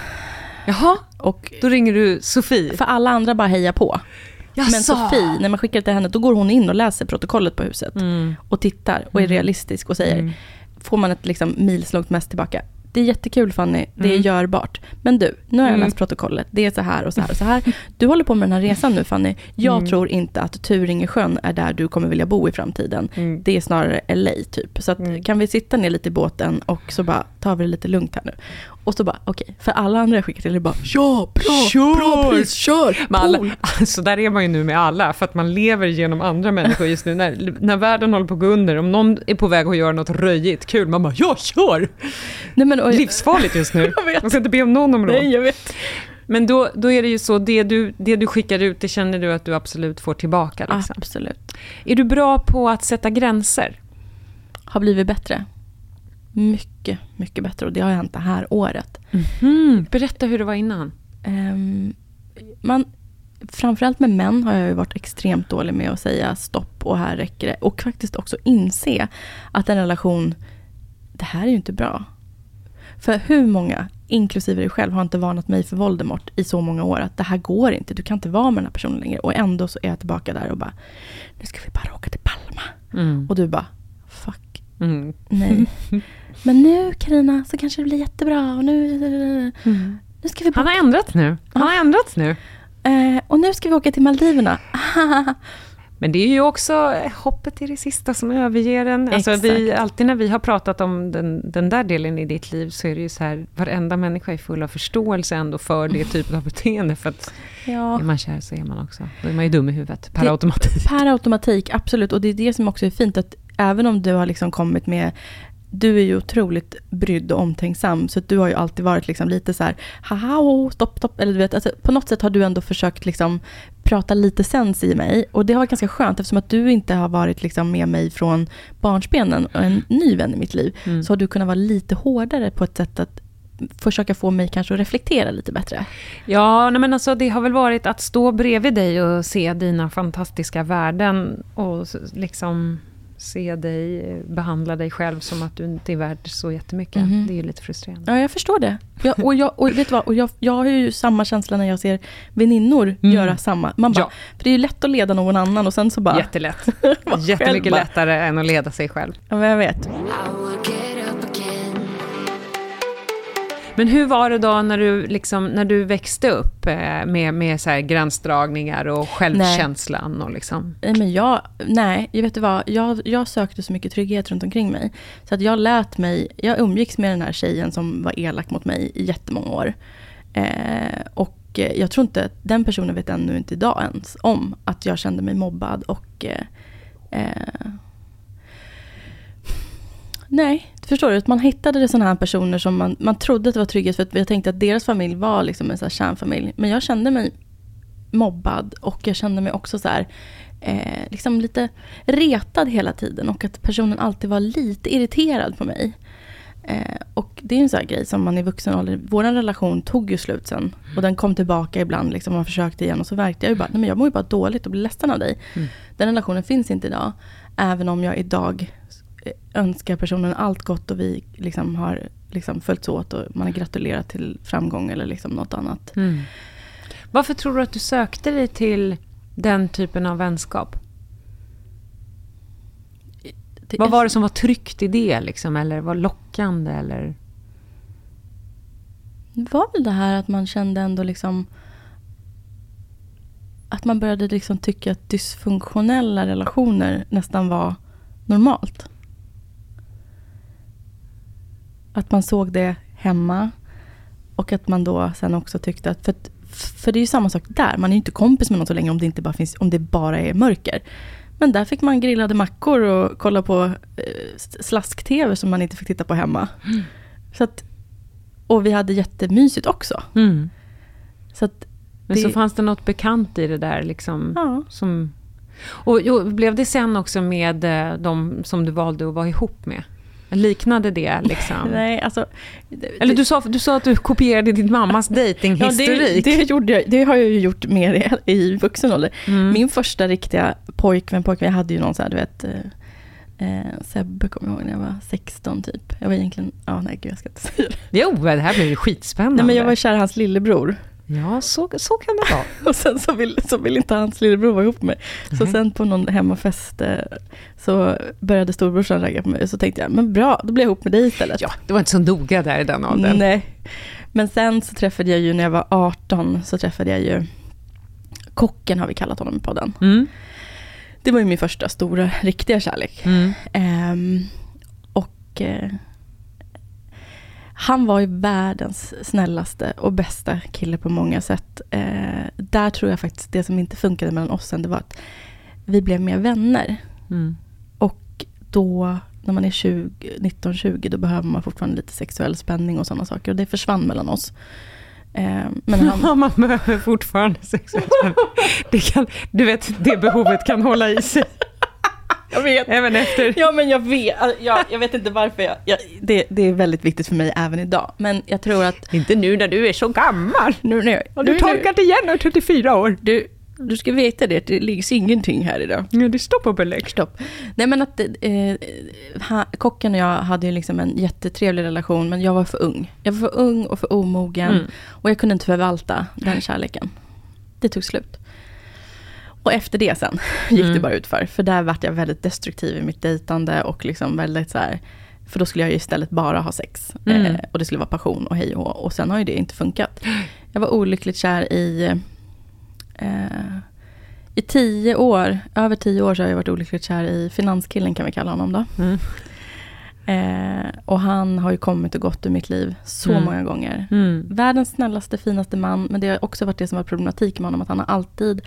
Jaha, Och då ringer du Sofie. för alla andra bara hejar på. Men Jaså? Sofie, när man skickar det till henne, då går hon in och läser protokollet på huset. Mm. Och tittar och är realistisk och säger, Mm. får man ett liksom, milslångt mess tillbaka. Det är jättekul Fanny, det är Mm. görbart. Men du, nu har jag Mm. läst protokollet. Det är så här och så här och så här. Du håller på med den här resan nu Fanny. Jag Mm. tror inte att Turingesjön är där du kommer vilja bo i framtiden. Mm. Det är snarare LA typ. Så att, Mm. kan vi sitta ner lite i båten och så bara tar vi det lite lugnt här nu. Och så bara, okej. För alla andra jag skickar till är bara, ja, bra, Kör! bra pris, kör, Men alla, alltså där är man ju nu med alla, för att man lever genom andra människor just nu. När, när världen håller på att gå under, om någon är på väg att göra något röjigt kul, man bara ja, kör! Nej, men, och, Livsfarligt just nu. Man ska inte be om någon om råd. Nej, jag vet. Men då, då är det ju så, det du, det du skickar ut, det känner du att du absolut får tillbaka. Liksom. Absolut. Är du bra på att sätta gränser? Har blivit bättre. Mycket, mycket bättre. Och det har hänt det här året. Mm, berätta hur det var innan. Ehm, man, framförallt med män har jag ju varit extremt dålig med att säga stopp och här räcker det. Och faktiskt också inse att en relation, det här är ju inte bra. För hur många, inklusive dig själv, har inte varnat mig för Voldemort i så många år att det här går inte, du kan inte vara med den här personen längre. Och ändå så är jag tillbaka där och bara, nu ska vi bara åka till Palma. Mm. Och du bara, fuck, Mm. nej. Men nu Karina så kanske det blir jättebra och nu, nu ska vi bara Han har ändrats nu. Han har ändrats nu. Eh, och nu ska vi åka till Maldiverna. Men det är ju också hoppet i det sista som överger en. Alltså vi, alltid när vi har pratat om den, den där delen i ditt liv så är det ju så här, varenda människa är full av förståelse ändå för det typen av beteende. För att ja. är man kär så är man också, då är man ju dum i huvudet per det, automatik. Per automatik, absolut. Och det är det som också är fint, att även om du har liksom kommit med du är ju otroligt brydd och omtänksam, så du har ju alltid varit liksom lite så här, haha, oh, stopp, stopp. Eller du vet, alltså, på något sätt har du ändå försökt liksom prata lite sens i mig. Och det har varit ganska skönt, eftersom att du inte har varit liksom med mig från barnsbenen och en ny vän i mitt liv. Mm. Så har du kunnat vara lite hårdare på ett sätt att försöka få mig kanske att reflektera lite bättre. Ja, nej men alltså det har väl varit att stå bredvid dig och se dina fantastiska värden och liksom se dig behandla dig själv som att du inte är värd så jättemycket. Mm. Det är ju lite frustrerande. Ja, jag förstår det. Jag, och jag, och vet vad, och jag, jag har ju samma känsla när jag ser väninnor mm. göra samma. Man bara, ja. För det är ju lätt att leda någon annan och sen så bara... Jättelätt. Jättemycket lättare än att leda sig själv. Ja, men jag vet. Men hur var det då när du, liksom, när du växte upp eh, med, med så här gränsdragningar och självkänslan? Nej. Och liksom? nej, men jag, nej, jag vet du vad, jag, jag sökte så mycket trygghet runt omkring mig. Så att jag lät mig, jag umgicks med den här tjejen som var elak mot mig i jättemånga år. Eh, och jag tror inte, den personen vet ännu inte idag ens om att jag kände mig mobbad och eh, eh Nej, förstår du? Att man hittade sådana här personer som man, man trodde att det var trygghet för att jag tänkte att deras familj var liksom en så här kärnfamilj. Men jag kände mig mobbad och jag kände mig också så här, eh, liksom lite retad hela tiden och att personen alltid var lite irriterad på mig. Eh, och det är en sån här grej som man i vuxen ålder, vår relation tog ju slut sen. Och den kom tillbaka ibland, liksom, man försökte igen och så verkade jag ju bara, nej men jag mår ju bara dåligt och blir ledsen av dig. Mm. Den relationen finns inte idag. Även om jag idag önskar personen allt gott och vi liksom har liksom följts åt och man har gratulerat till framgång eller liksom något annat. Mm. Varför tror du att du sökte dig till den typen av vänskap? Det Vad var det som var tryggt i det? Liksom, eller var lockande? Eller? Det var väl det här att man kände ändå liksom att man började liksom tycka att dysfunktionella relationer nästan var normalt. Att man såg det hemma. Och att man då sen också tyckte att, för, för det är ju samma sak där, man är ju inte kompis med någon så länge om det inte bara finns, om det bara är mörker. Men där fick man grillade mackor och kolla på eh, slask-tv som man inte fick titta på hemma. Mm. Så att, och vi hade jättemysigt också. Mm. Så att Men det, så fanns det något bekant i det där liksom? Ja. Som, och jo, blev det sen också med eh, de som du valde att vara ihop med? Liknade det liksom? Nej, alltså... Eller du sa, du sa att du kopierade din mammas dejtinghistorik. Ja, det, det, gjorde jag, det har jag ju gjort mer i, i vuxen ålder. Mm. Min första riktiga pojkvän, pojkvän, jag hade ju någon så här, du vet... Eh, eh Sebbe kommer jag ihåg när jag var 16 typ. Jag var egentligen, ja nej gud jag ska inte säga det. Jo, det här blir ju skitspännande. Nej men jag var kär i hans lillebror. Ja, så, så kan det vara. och sen så vill, så vill inte hans lillebror vara ihop med mig. Så mm. sen på någon hemmafest eh, så började storbrorsan ragga på mig. Och så tänkte jag, men bra, då blir jag ihop med dig istället. Ja, det var inte så noga där i den åldern. Nej. Men sen så träffade jag ju, när jag var 18, så träffade jag ju Kocken har vi kallat honom i podden. Mm. Det var ju min första stora, riktiga kärlek. Mm. Um, och uh, han var ju världens snällaste och bästa kille på många sätt. Eh, där tror jag faktiskt det som inte funkade mellan oss sen, det var att vi blev mer vänner. Mm. Och då, när man är 19-20, då behöver man fortfarande lite sexuell spänning och sådana saker. Och det försvann mellan oss. Eh, men han... Ja, man behöver fortfarande sexuell spänning. Det kan, du vet, det behovet kan hålla i sig. Jag vet. Även efter. Ja, men jag vet. Jag, jag vet inte varför. Jag, jag, det, det är väldigt viktigt för mig även idag. Men jag tror att... Inte nu när du är så gammal. Nu, nu, Har du tolkat igen när 34 år. Du, du ska veta det, det ligger ingenting här idag. Ja, det står på belägg. Stopp. Nej, men att eh, ha, kocken och jag hade ju liksom en jättetrevlig relation, men jag var för ung. Jag var för ung och för omogen. Mm. Och jag kunde inte förvalta den kärleken. Det tog slut. Och efter det sen gick mm. det bara utför. För där vart jag väldigt destruktiv i mitt dejtande och liksom väldigt så här, för då skulle jag ju istället bara ha sex. Mm. Eh, och det skulle vara passion och hej och Och sen har ju det inte funkat. Jag var olyckligt kär i, eh, i tio år, över tio år så har jag varit olyckligt kär i finanskillen kan vi kalla honom då. Mm. Eh, och han har ju kommit och gått ur mitt liv så Mm. många gånger. Mm. Världens snällaste, finaste man, men det har också varit det som var problematik med honom, att han har alltid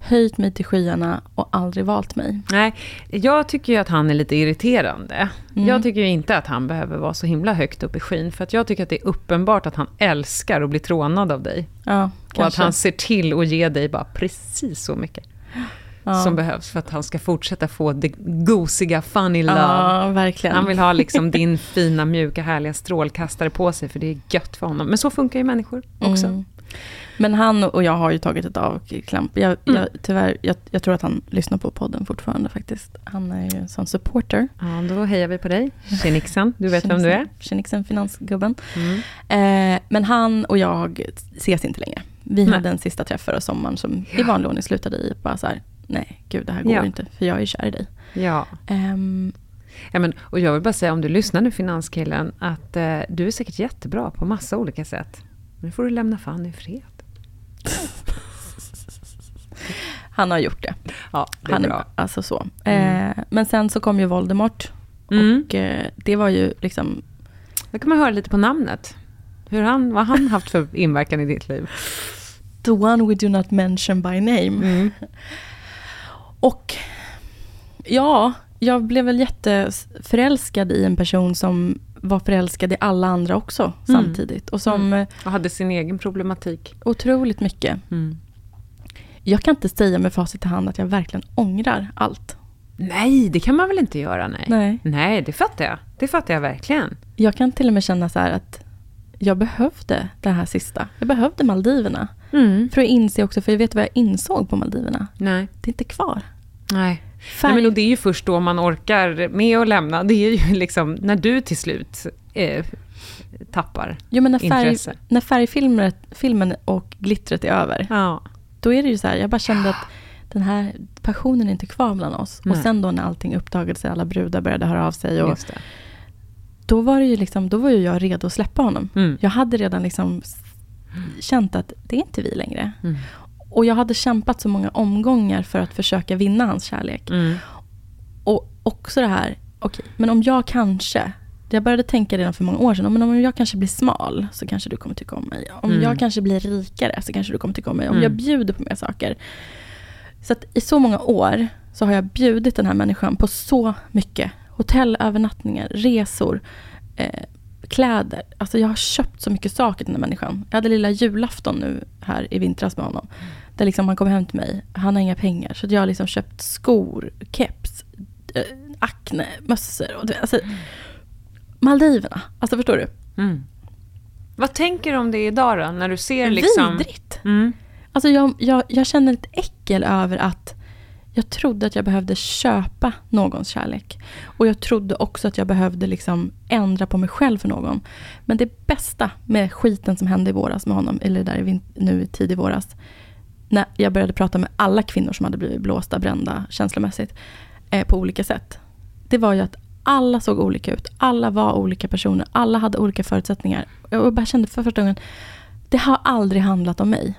höjt mig till skyarna och aldrig valt mig. Nej, jag tycker ju att han är lite irriterande. Mm. Jag tycker ju inte att han behöver vara så himla högt upp i skyn, för att jag tycker att det är uppenbart att han älskar att bli trånad av dig. Ja, Och att kanske. han ser till att ge dig bara precis så mycket ja. som behövs för att han ska fortsätta få det gosiga funny love. Ja, verkligen. Han vill ha liksom din fina, mjuka, härliga strålkastare på sig, för det är gött för honom. Men så funkar ju människor också. Mm. Men han och jag har ju tagit ett avklamp. Jag, Mm. jag, tyvärr, jag, jag tror att han lyssnar på podden fortfarande faktiskt. Han är ju en sån supporter. Ja, då hejar vi på dig. Tjenixen, du vet vem du är. Tjenixen, finansgubben. Mm. Eh, men han och jag ses inte längre. Vi Nej. hade en sista träff förra sommaren som i Ja. vanlig ordning slutade i bara så här, nej gud det här går Ja. inte, för jag är kär i dig. Ja. Ehm, Ja, men, och jag vill bara säga, om du lyssnar nu, finanskillen, att eh, du är säkert jättebra på massa olika sätt. Nu får du lämna Fanny i fred. han har gjort det. Ja, det är han bra. är alltså så. Mm. Eh, men sen så kom ju Voldemort. Mm. Och eh, det var ju liksom Då kan man höra lite på namnet. Hur han, vad han haft för inverkan i ditt liv. the one we do not mention by name. Mm. Och ja, jag blev väl jätteförälskad i en person som var förälskad i alla andra också Mm. samtidigt. Och som eh, Och hade sin egen problematik. otroligt mycket. Jag kan inte säga med facit i hand att jag verkligen ångrar allt. Nej, det kan man väl inte göra? Nej. Nej. Nej, det fattar jag. Det fattar jag verkligen. Jag kan till och med känna så här att jag behövde det här sista. Jag behövde Maldiverna. Mm. För att inse också, för jag vet vad jag insåg på Maldiverna. Nej. Det är inte kvar. Nej. Färg... Nej, men och det är ju först då man orkar med att lämna. Det är ju liksom när du till slut eh, tappar jo, men när, färg... intresse. när färgfilmen filmen och glittret är över, Ja. då är det ju så här, jag bara kände att den här passionen är inte kvar bland oss. Nej. Och sen då när allting uppdagades, alla brudar började höra av sig. Och då var ju liksom, då var ju jag redo att släppa honom. Mm. Jag hade redan liksom s- känt att det är inte vi längre. Mm. Och jag hade kämpat så många omgångar för att försöka vinna hans kärlek. Mm. Och också det här, okej, men om jag kanske, jag började tänka redan för många år sedan, men om jag kanske blir smal så kanske du kommer tycka om mig. Om Mm. jag kanske blir rikare så kanske du kommer tycka om mig. Om Mm. jag bjuder på mer saker. Så att i så många år så har jag bjudit den här människan på så mycket. Hotellövernattningar, resor, eh, kläder. Alltså jag har köpt så mycket saker till den här människan. Jag hade lilla julafton nu här i vintras med honom. Där liksom han kom hem till mig. Han har inga pengar. Så jag har liksom köpt skor, keps, eh, Acne, mössor. Och, alltså, Maldiverna. Alltså förstår du? Mm. Vad tänker du om det idag då? När du ser liksom... Vidrigt. Mm. Alltså jag, jag, jag känner ett äckel över att jag trodde att jag behövde köpa någons kärlek. Och jag trodde också att jag behövde liksom ändra på mig själv för någon. Men det bästa med skiten som hände i våras med honom, eller där nu i tid i våras, när jag började prata med alla kvinnor som hade blivit blåsta, brända känslomässigt, eh, på olika sätt. Det var ju att alla såg olika ut, alla var olika personer, alla hade olika förutsättningar. Jag bara kände för första gången, det har aldrig handlat om mig.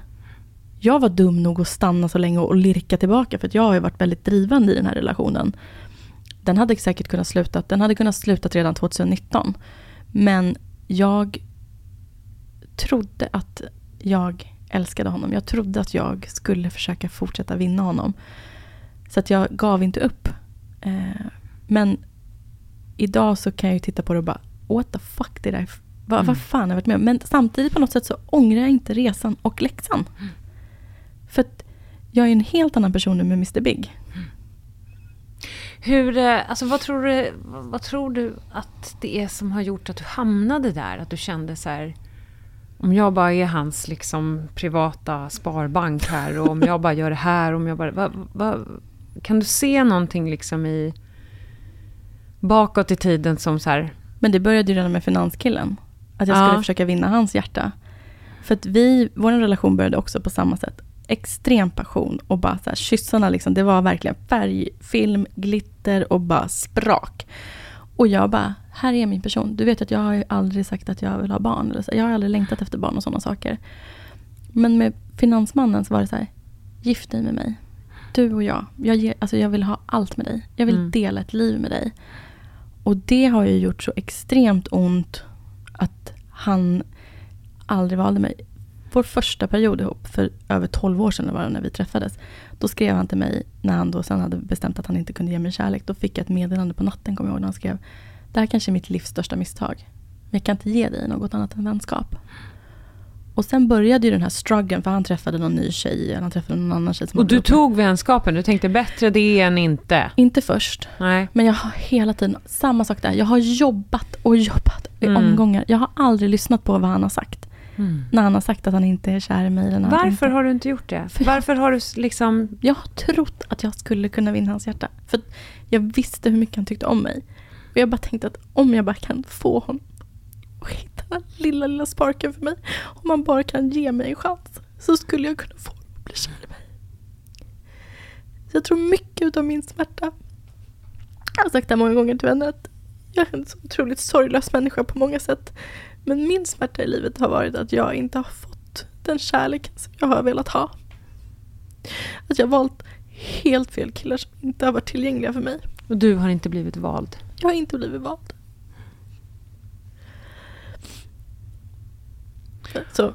Jag var dum nog att stanna så länge och lirka tillbaka, för att jag har ju varit väldigt drivande i den här relationen. Den hade säkert kunnat sluta, den hade kunnat sluta redan 2019. Men jag trodde att jag älskade honom. Jag trodde att jag skulle försöka fortsätta vinna honom. Så att jag gav inte upp. Eh, men idag så kan jag ju titta på det och bara, what the fuck, det där, vad, vad fan har jag varit med om? Men samtidigt på något sätt så ångrar jag inte resan och läxan. För att jag är en helt annan person nu med Mr Big. Hur, eh, alltså vad tror, du, vad tror du att det är som har gjort att du hamnade där? Att du kände så här, om jag bara är hans liksom privata sparbank här och om jag bara gör det här, om jag bara... Va, va, kan du se någonting liksom i bakåt i tiden som så här... Men det började ju redan med finanskillen. Att jag skulle Ja. försöka vinna hans hjärta. För att vi, vår relation började också på samma sätt. Extrem passion och bara så här, kyssarna liksom, det var verkligen färg, film, glitter och bara sprak. Och jag bara, här är min person. Du vet att jag har aldrig sagt att jag vill ha barn. Eller så. Jag har aldrig längtat efter barn och sådana saker. Men med finansmannen så var det så här, gift dig med mig. du och jag, jag, ger, alltså jag vill ha allt med dig. Jag vill Mm. dela ett liv med dig. Och det har ju gjort så extremt ont att han aldrig valde mig. Vår första period ihop, för över 12 år sedan var det när vi träffades. Då skrev han till mig, när han då sen hade bestämt att han inte kunde ge mig kärlek. Då fick jag ett meddelande på natten, kommer jag ihåg, när han skrev. Det här kanske är mitt livs största misstag. Men jag kan inte ge dig något annat än vänskap. Och sen började ju den här struggeln, för han träffade någon ny tjej, eller han träffade någon annan tjej. Som Och du tog vänskapen, du tänkte bättre det än inte. Inte först. Nej. Men jag har hela tiden, samma sak där. Jag har jobbat och jobbat i Mm. omgångar. Jag har aldrig lyssnat på vad han har sagt. Mm. När han har sagt att han inte är kär i mig. eller Varför inte. har du inte gjort det? För- Varför har du liksom... Jag har trott att jag skulle kunna vinna hans hjärta. För jag visste hur mycket han tyckte om mig. Och jag bara tänkte att om jag bara kan få honom och hitta den här lilla, lilla sparken för mig. Om han bara kan ge mig en chans. Så skulle jag kunna få honom att bli kär i mig. Så jag tror mycket av min smärta. Jag har sagt det här många gånger till vänner att jag är en så otroligt sorglös människa på många sätt. Men min smärta i livet har varit att jag inte har fått den kärleken som jag har velat ha. Att jag har valt helt fel killar som inte har varit tillgängliga för mig. Och du har inte blivit vald. Jag har inte blivit vald. Så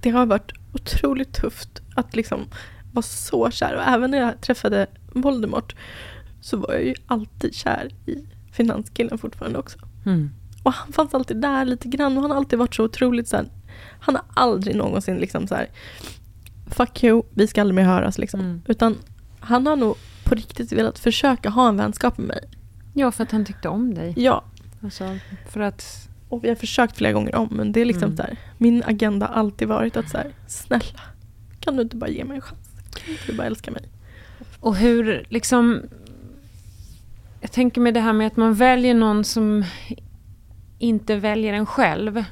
det har varit otroligt tufft att liksom vara så kär. Och även när jag träffade Voldemort så var jag ju alltid kär i finanskillen fortfarande också. Mm. Och han fanns alltid där lite grann och han har alltid varit så otroligt så här, Han har aldrig någonsin liksom så här Fuck you, vi ska aldrig mer höras liksom. Mm. Utan han har nog på riktigt velat försöka ha en vänskap med mig. Ja, för att han tyckte om dig. Ja, Alltså, för att... och vi har försökt flera gånger om men det är liksom Mm. här, Min agenda har alltid varit att så här, snälla, kan du inte bara ge mig en chans? Kan inte du bara älska mig? Och hur liksom... Jag tänker mig det här med att man väljer någon som inte väljer en själv.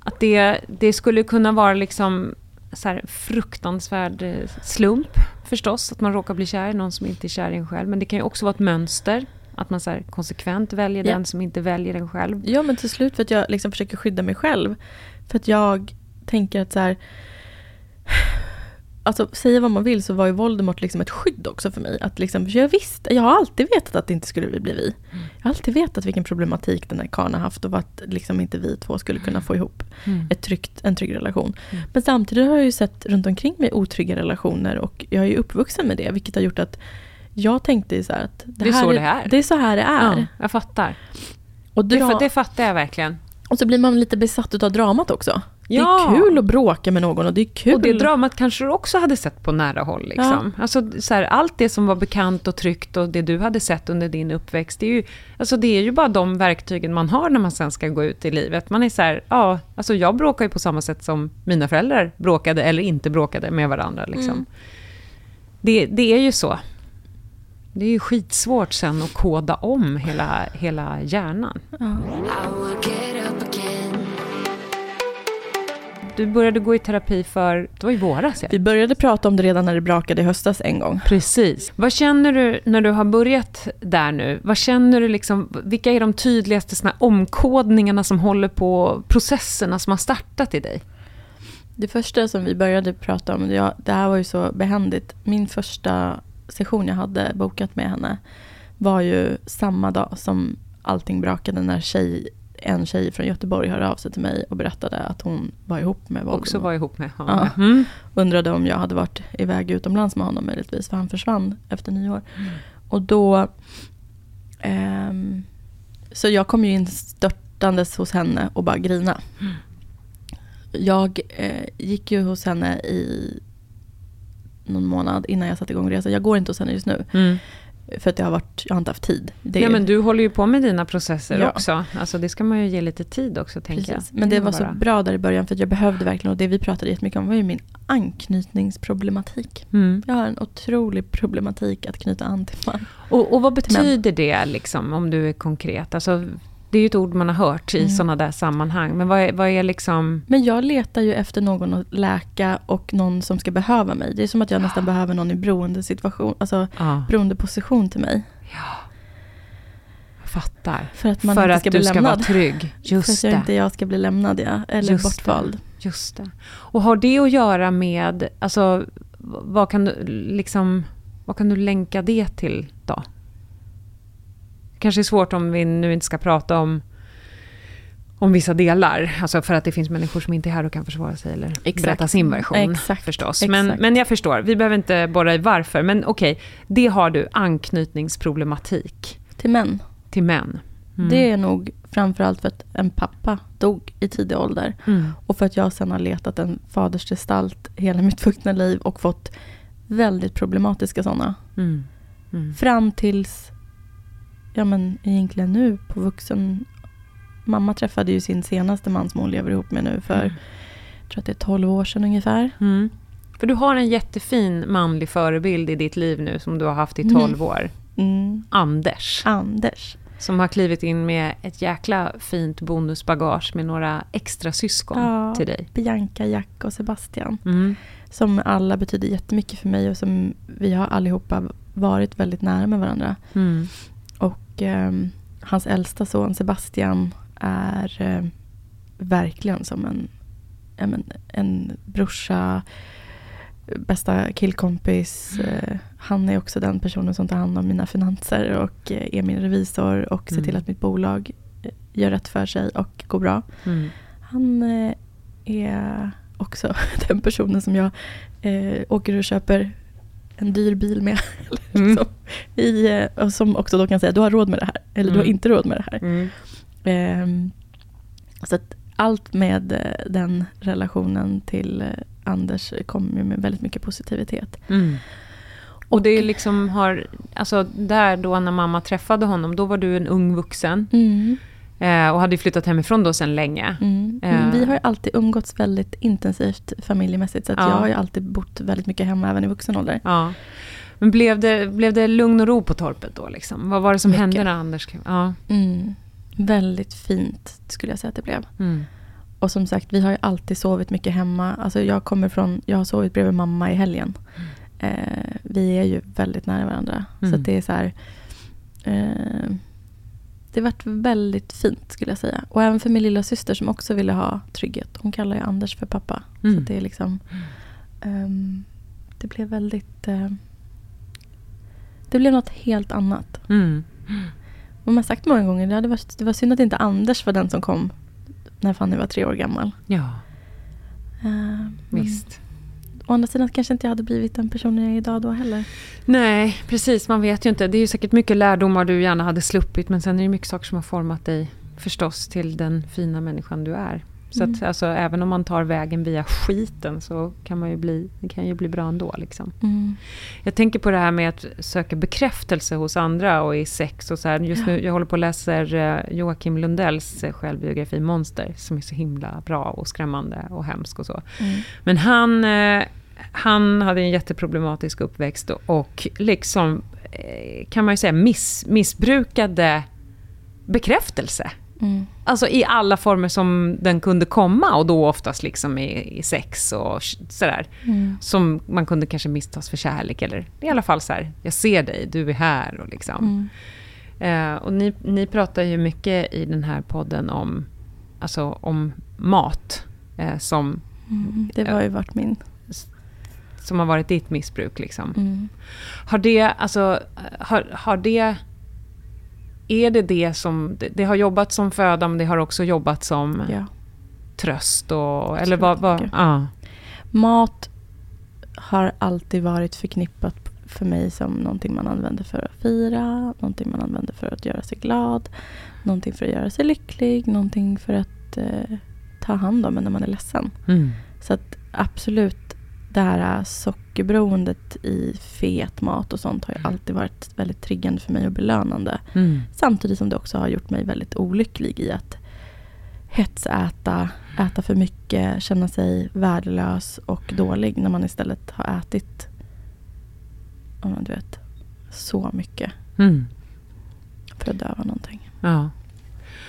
Att det, det skulle kunna vara liksom så fruktansvärd eh, slump förstås. Att man råkar bli kär i någon som inte är kär i en själv. Men det kan ju också vara ett mönster. Att man så konsekvent väljer Ja. den som inte väljer en själv. Ja men till slut för att jag liksom försöker skydda mig själv. För att jag tänker att så här. Alltså säga vad man vill så var ju Voldemort liksom ett skydd också för mig. Att liksom, jag visste, jag har alltid vetat att det inte skulle bli vi. Jag har alltid vetat vilken problematik den här karln har haft och att liksom inte vi två skulle kunna få ihop Mm. ett tryggt, en trygg relation. Men samtidigt har jag ju sett runt omkring mig otrygga relationer och jag är ju uppvuxen med det vilket har gjort att jag tänkte så att Det är här så det är. Det är så här det är. Ja, jag fattar. Och, Det, dra- det fattar jag verkligen. Och så blir man lite besatt av dramat också. Det Ja. är kul att bråka med någon och det är kul. Och det dramat kanske du också hade sett på nära håll. Liksom. Alltså, så här, allt det som var bekant och tryggt och det du hade sett under din uppväxt, det är, ju, alltså, det är ju bara de verktygen man har när man sen ska gå ut i livet. Man är så här, ja, alltså jag bråkar ju på samma sätt som mina föräldrar bråkade eller inte bråkade med varandra. Liksom. Mm. Det, det är ju så. Det är ju skitsvårt sen att koda om hela, hela hjärnan. Ja. Du började gå i terapi för, det var i våras ja. Vi började prata om det redan när det brakade i höstas en gång. Precis. Vad känner du när du har börjat där nu? Vad känner du liksom, vilka är de tydligaste såna omkodningarna som håller på, processerna som har startat i dig? Det första som vi började prata om, det, det här var ju så behändigt. Min första session jag hade bokat med henne var ju samma dag som allting brakade när tjej, en tjej från Göteborg hörde av sig till mig och berättade att hon var ihop med Voldemort. Också var ihop med honom. Ja. Mm. Undrade om jag hade varit iväg utomlands med honom möjligtvis, för han försvann efter nyår. Och då... ehm, så jag kom ju in störtandes hos henne och bara grina. Jag eh, gick ju hos henne i någon månad innan jag satte igång resan. Jag går inte hos henne just nu. Mm. För att jag har, varit, jag har inte haft tid. Det, Ja, men du håller ju på med dina processer Ja. också. Alltså, det ska man ju ge lite tid också, tänker jag. Men det var så bara- bra där i början för att jag behövde verkligen, och det vi pratade jättemycket om var ju min anknytningsproblematik. Mm. Jag har en otrolig problematik att knyta an till man. Och, och vad betyder det, liksom, om du är konkret? Alltså, det är ju ett ord man har hört i Mm. sådana där sammanhang. Men vad är, vad är liksom... Men jag letar ju efter någon att läka och någon som ska behöva mig. Det är som att jag nästan behöver någon i beroendesituation, alltså Ja, beroendeposition till mig. jag fattar. För att man För inte att ska du bli ska lämnad. vara trygg. För Just att jag det. inte jag ska bli lämnad, ja. Eller Just bortvald. Just det. Och har det att göra med, alltså, vad kan du, liksom, vad kan du länka det till då? Kanske är svårt om vi nu inte ska prata om, om vissa delar. Alltså för att det finns människor som inte är här och kan försvara sig eller Exakt. berätta sin version. Exakt. Förstås. Exakt. Men, men jag förstår, vi behöver inte borra i varför. Men okej, det har du, anknytningsproblematik Till män. till män. Mm. Det är nog framförallt för att en pappa dog i tidig ålder. Mm. Och för att jag sen har letat en fadersgestalt hela mitt vuxna liv och fått väldigt problematiska sådana. Mm. Mm. Fram tills, ja men egentligen nu på vuxen... Mamma träffade ju sin senaste man som hon lever ihop med nu för, Mm. jag tror att det är 12 år sedan ungefär. Mm. För du har en jättefin manlig förebild i ditt liv nu som du har haft i Mm. 12 år. Mm. Anders. Anders. Som har klivit in med ett jäkla fint bonusbagage med några extra syskon Ja. till dig. Bianca, Jack och Sebastian. Mm. Som alla betyder jättemycket för mig och som vi har allihopa varit väldigt nära med varandra. Mm. Och ehm, hans äldsta son Sebastian är eh, verkligen som en, men, en brorsa, bästa killkompis. Eh, han är också den personen som tar hand om mina finanser och eh, är min revisor och ser Mm. till att mitt bolag eh, gör rätt för sig och går bra. Mm. Han eh, är också den personen som jag eh, åker och köper en dyr bil med. Mm. liksom, i, eh, och som också då kan säga, du har råd med det här. Eller du har Mm. inte råd med det här. Mm. Ehm, så att allt med eh, den relationen till eh, Anders kommer ju med väldigt mycket positivitet. Mm. Och det är liksom har, alltså där då när mamma träffade honom, då var du en ung vuxen. Mm. Eh, och hade ju flyttat hemifrån då sedan länge. Mm. Men Vi har ju alltid umgåtts väldigt intensivt familjemässigt. Så Ja. jag har ju alltid bott väldigt mycket hemma även i vuxen ålder. Ja. Men blev det, blev det lugn och ro på torpet då? Liksom? Vad var det som Mycket. hände när Anders... Ja. Mm. Väldigt fint skulle jag säga att det blev. Mm. Och som sagt, vi har ju alltid sovit mycket hemma. Alltså jag kommer från, jag har sovit bredvid mamma i helgen. Eh, vi är ju väldigt nära varandra. Mm. Så att det är så här... Eh, det varit väldigt fint skulle jag säga. Och även för min lilla syster som också ville ha trygghet. Hon kallar ju Anders för pappa. Så Mm. att det är liksom... ehm, det blev väldigt... eh, det blev något helt annat. Mm. Och man har sagt många gånger, det, hade varit, det var synd att inte Anders var den som kom när Fanny var tre år gammal. Ja, men visst. Å andra sidan kanske inte jag hade blivit den personen jag är idag då heller. Nej, precis. Man vet ju inte. Det är ju säkert mycket lärdomar du gärna hade sluppit. Men sen är det mycket saker som har format dig förstås till den fina människan du är. Så att, Mm. alltså, även om man tar vägen via skiten så kan man ju bli, det kan ju bli bra ändå. Liksom. Mm. Jag tänker på det här med att söka bekräftelse hos andra och i sex och så här. Just nu, jag håller på och läser eh, Joakim Lundells eh, självbiografi Monster, som är så himla bra och skrämmande och hemsk och så. Mm. Men han, eh, han hade en jätteproblematisk uppväxt och, liksom, eh, kan man ju säga, miss, missbrukade bekräftelse. Mm. Alltså i alla former som den kunde komma och då oftast liksom i, i sex och sådär. Mm. Som man kunde kanske misstas för kärlek eller i alla fall så här, jag ser dig, du är här och liksom. Mm. Eh, och ni, ni pratar ju mycket i den här podden om, alltså om mat eh, som, Mm. Det var ju varit min... som har varit ditt missbruk liksom. Mm. Har det, alltså, har, har det... Är det det som... Det, det har jobbat som föda, men det har också jobbat som Ja. tröst och... Eller vad... vad ja. Mat har alltid varit förknippat för mig som någonting man använder för att fira, någonting man använder för att göra sig glad, någonting för att göra sig lycklig, någonting för att eh, ta hand om en när man är ledsen. Mm. Så att absolut, det här sockerberoendet i fet mat och sånt har ju alltid varit väldigt triggande för mig och belönande. Mm. Samtidigt som det också har gjort mig väldigt olycklig i att hetsäta, äta för mycket, känna sig värdelös och dålig när man istället har ätit du vet, så mycket Mm. för att döva någonting. Ja.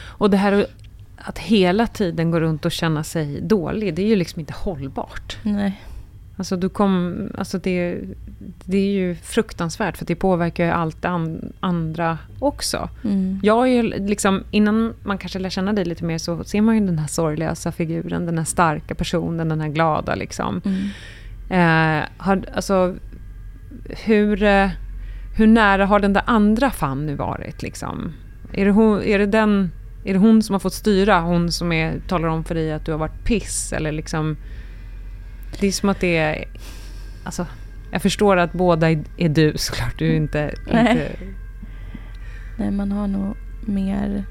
Och det här att hela tiden gå runt och känna sig dålig, det är ju liksom inte hållbart. Nej. Alltså, du kom, alltså det, det är ju fruktansvärt, för det påverkar ju allt det an, andra också. Mm. Jag är liksom, innan man kanske lär känna dig lite mer, så ser man ju den här sorglösa figuren, den här starka personen, den här glada liksom. Mm. Eh, har, alltså, hur, eh, hur nära har den där andra Fanny varit? Liksom? Är, det hon, är, det den, är det hon som har fått styra? Hon som är, talar om för dig att du har varit piss? Eller liksom, det är som att det är... Alltså, jag förstår att båda är, du såklart. Du är inte... Nej. inte Nej, man har nog mer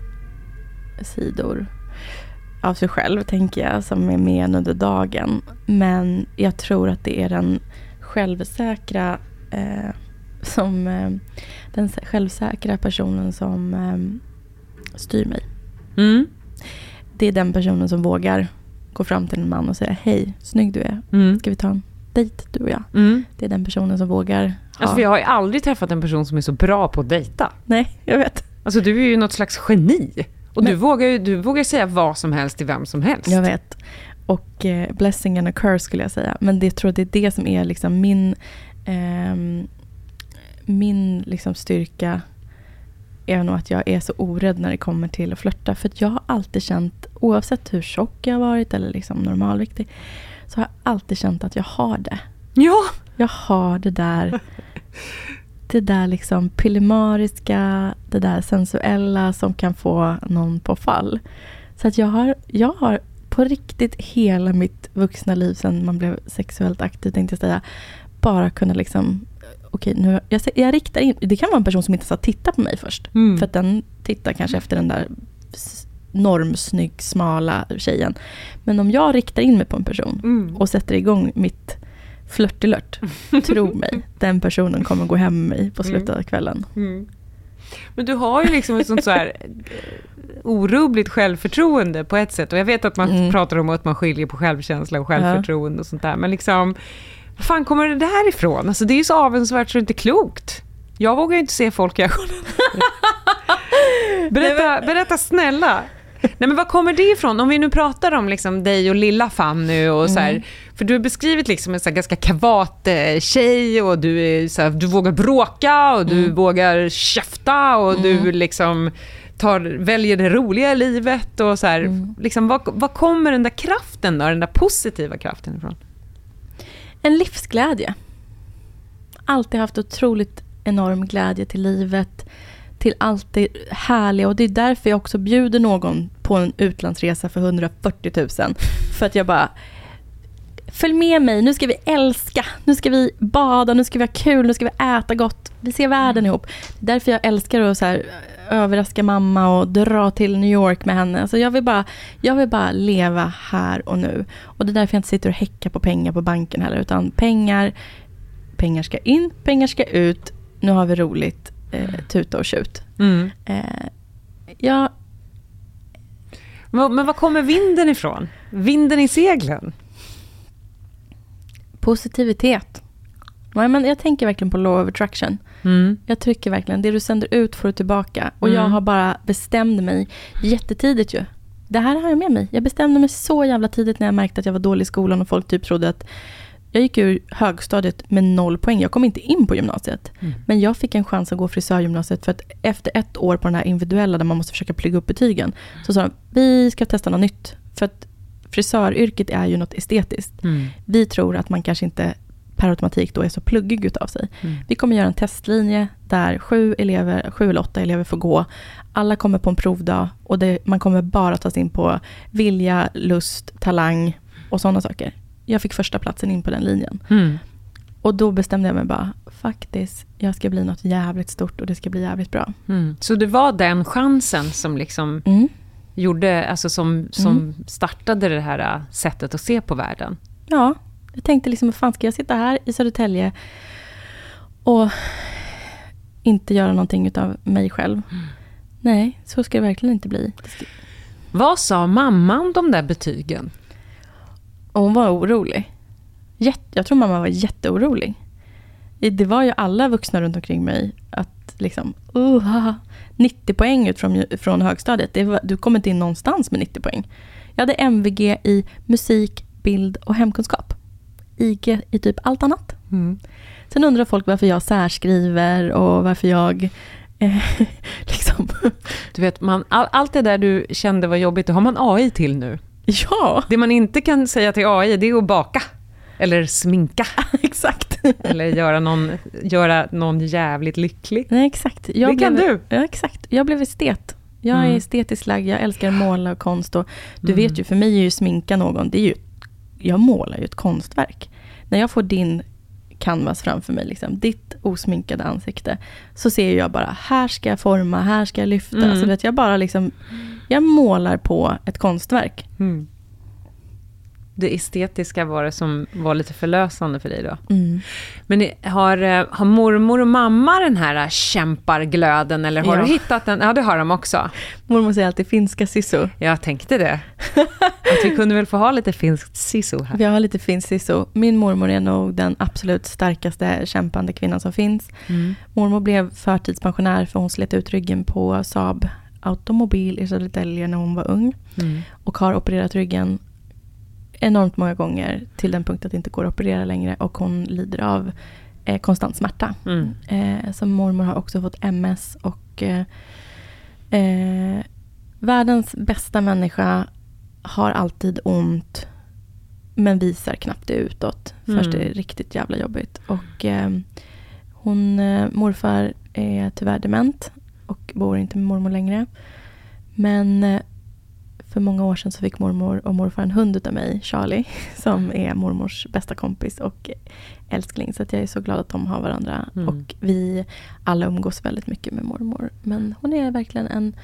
sidor av sig själv, tänker jag, som är med under dagen. Men jag tror att det är den självsäkra eh, som eh, den självsäkra personen som eh, styr mig. mm, Det är den personen som vågar gå fram till en man och säga hej, snygg du är. mm, Ska vi ta en dejt du och jag? mm. Det är den personen som vågar ha... Alltså, för jag har ju aldrig träffat en person som är så bra på att dejta. Nej, jag vet. Alltså, du är ju något slags geni. Och du, Men- vågar ju, du vågar säga vad som helst till vem som helst. Jag vet. Och eh, blessing and a curse skulle jag säga. Men det jag tror det är det som är liksom min, ehm, min liksom styrka. Är nog att jag är så orädd när det kommer till att flörta. För att jag har alltid känt, oavsett hur tjock jag har varit eller liksom normalviktig, så har jag alltid känt att jag har det. Ja! Jag har det där, det där liksom pillemariska, det där sensuella som kan få någon på fall. Så att jag har, jag har på riktigt hela mitt vuxna liv sedan man blev sexuellt aktiv, tänkte jag säga, bara kunnat liksom, okej nu, jag, jag riktar in, det kan vara en person som inte ens har tittat på mig först. Mm. För att den tittar kanske efter den där normsnygg, smala tjejen. Men om jag riktar in mig på en person Mm. och sätter igång mitt flörtilört, tro mig, den personen kommer gå hem med mig på slutet av kvällen. Mm. Men du har ju liksom ett sånt så här eh, orubbligt självförtroende på ett sätt. Och jag vet att man Mm. pratar om att man skiljer på självkänsla och självförtroende och sånt där. Men liksom, var fan kommer det där ifrån? Alltså det är ju så avundsvärt så det är inte klokt. Jag vågar ju inte se folk i ögonen. berätta, berätta snälla. Nej men var kommer det ifrån? Om vi nu pratar om liksom dig och lilla Fanny och så här, För du har beskrivit liksom en så ganska kavat eh, tjej och du, är så här, du vågar bråka och du vågar käfta och du liksom tar, väljer det roliga i livet och så här, liksom, var, var kommer den där kraften då, den där positiva kraften ifrån? En livsglädje. Alltid haft otroligt enorm glädje till livet, till allt det härliga. Och det är därför jag också bjuder någon på en utlandsresa för 140 000. För att jag bara, följ med mig, nu ska vi älska, nu ska vi bada, nu ska vi ha kul, nu ska vi äta gott. Vi ser världen ihop. Det är därför jag älskar att så här, överraska mamma och dra till New York med henne. Alltså jag, vill bara, jag vill bara leva här och nu. Och det är därför jag inte sitter och häckar på pengar på banken heller. Utan pengar, pengar ska in, pengar ska ut. Nu har vi roligt, eh, tuta och tjut. Mm. Eh, jag, Men, men var kommer vinden ifrån? Vinden i seglen? positivitet. Nej, men jag tänker verkligen på law of attraction. Mm. Jag trycker verkligen, det du sänder ut får du tillbaka. Och jag Mm. har bara bestämt mig jättetidigt ju. Det här har jag med mig. Jag bestämde mig så jävla tidigt när jag märkte att jag var dålig i skolan och folk typ trodde att jag gick ur högstadiet med noll poäng. Jag kom inte in på gymnasiet. Mm. Men jag fick en chans att gå frisörgymnasiet för att efter ett år på den här individuella där man måste försöka plugga upp betygen. Så sa de, vi ska testa något nytt. För att frisöryrket är ju något estetiskt. Mm. Vi tror att man kanske inte per automatik då är så pluggig utav sig. Mm. Vi kommer göra en testlinje där sju, elever, sju eller åtta elever får gå. Alla kommer på en provdag och det, man kommer bara tas in på vilja, lust, talang och sådana saker. Jag fick första platsen in på den linjen. Mm. Och då bestämde jag mig bara, faktiskt, jag ska bli något jävligt stort och det ska bli jävligt bra. Mm. Så det var den chansen som liksom Mm. gjorde, alltså som, som startade det här äh, sättet att se på världen? Ja, jag tänkte liksom, vad fan ska jag sitta här i Södertälje och inte göra någonting utav mig själv? Nej, så ska det verkligen inte bli. Vad sa mamma om de där betygen? Och hon var orolig. Jätte, jag tror mamma var jätteorolig. Det var ju alla vuxna runt omkring mig att liksom, uh, haha, 90 poäng ut från, från högstadiet. Var, du kommer inte in någonstans med 90 poäng. Jag hade MVG i musik, bild och hemkunskap. IG i typ allt annat. Mm. Sen undrar folk varför jag särskriver och varför jag eh, liksom... Du vet, man, all, allt det där du kände var jobbigt, det har man AI till nu. Ja, Det man inte kan säga till AI, det är att baka. Eller sminka. exakt. Eller göra någon, göra någon jävligt lycklig. Nej, exakt. Det kan blev, du. Ja, exakt. Jag blev estet. Jag Mm. är estetiskt lagd, jag älskar att måla och konst. Och du vet ju, för mig är ju sminka någon, det är ju, jag målar ju ett konstverk. När jag får din canvas framför mig, liksom, ditt osminkade ansikte, så ser jag bara, här ska jag forma, här ska jag lyfta. Mm. Alltså, vet, jag bara liksom, jag målar på ett konstverk. Mm. Det estetiska var det som var lite förlösande för dig då. Men ni- har, eh, har mormor och mamma den här eh, kämparglöden, eller har Ja. du hittat den? Ja, det har de också. Mormor säger alltid finska sisu. Jag tänkte det. Att vi kunde väl få ha lite finskt sisu här. Vi har lite finsk sisu. Min mormor är nog den absolut starkaste kämpande kvinnan som finns. Mm. Mormor blev förtidspensionär för hon slet ut ryggen på Saab automobil i Södertälje när hon var ung. Mm. Och har opererat ryggen enormt många gånger till den punkt att det inte går att operera längre. Och hon lider av eh, konstant smärta. Mm. Eh, så mormor har också fått MS. Och eh, eh, världens bästa människa har alltid ont. Men visar knappt det utåt. Först Mm. är det riktigt jävla jobbigt. Och eh, hon, eh, morfar är tyvärr dement. Och bor inte med mormor längre. Men för många år sedan så fick mormor och morfar en hund utav mig, Charlie, som är mormors bästa kompis och älskling. Så jag är så glad att de har varandra. Mm. Och vi alla umgås väldigt mycket med mormor. Men hon är verkligen en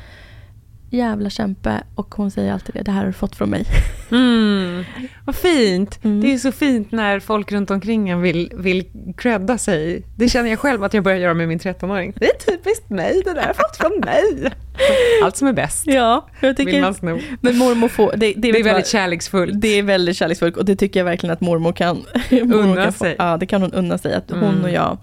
jävla kämpe och hon säger alltid det, det här har du fått från mig. Mm. Vad fint! Mm. Det är så fint när folk runt omkring en vill, vill credda sig. Det känner jag själv att jag börjar göra med min 13-åring. Det är typiskt mig, det där har jag fått från mig. Allt som är bäst Ja, jag vill man sno. Men mormor får, det, det, Det är väldigt vad? kärleksfullt. Det är väldigt kärleksfullt och det tycker jag verkligen att mormor kan. mormor Unna kan få, sig. Ja, det kan hon unna sig. Att hon Mm. och jag...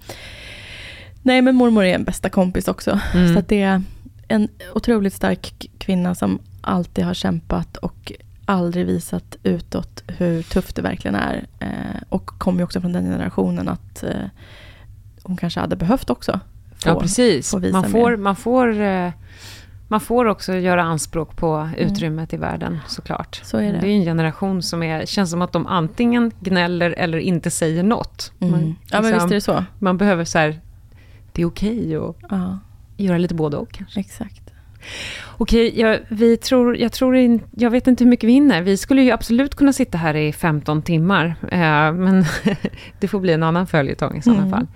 Nej, men mormor är en bästa kompis också. Mm. Så att det är en otroligt stark kvinna som alltid har kämpat och aldrig visat utåt hur tufft det verkligen är. Eh, och kommer ju också från den generationen att eh, hon kanske hade behövt också. få- Ja, precis. få visa Man får, mer. man, får, eh, man får också göra anspråk på utrymmet i världen, såklart. Så är det. Det är en generation som är, känns som att de antingen gnäller eller inte säger något. Mm. Man, ja, men liksom, visst är det så. man behöver så här, det är okej att Ja, göra lite både och kanske. exakt. Okej, jag, vi tror, jag, tror in, jag vet inte hur mycket vi hinner. Vi skulle ju absolut kunna sitta här i 15 timmar, eh, men det får bli en annan följetong i sådana Mm. fall.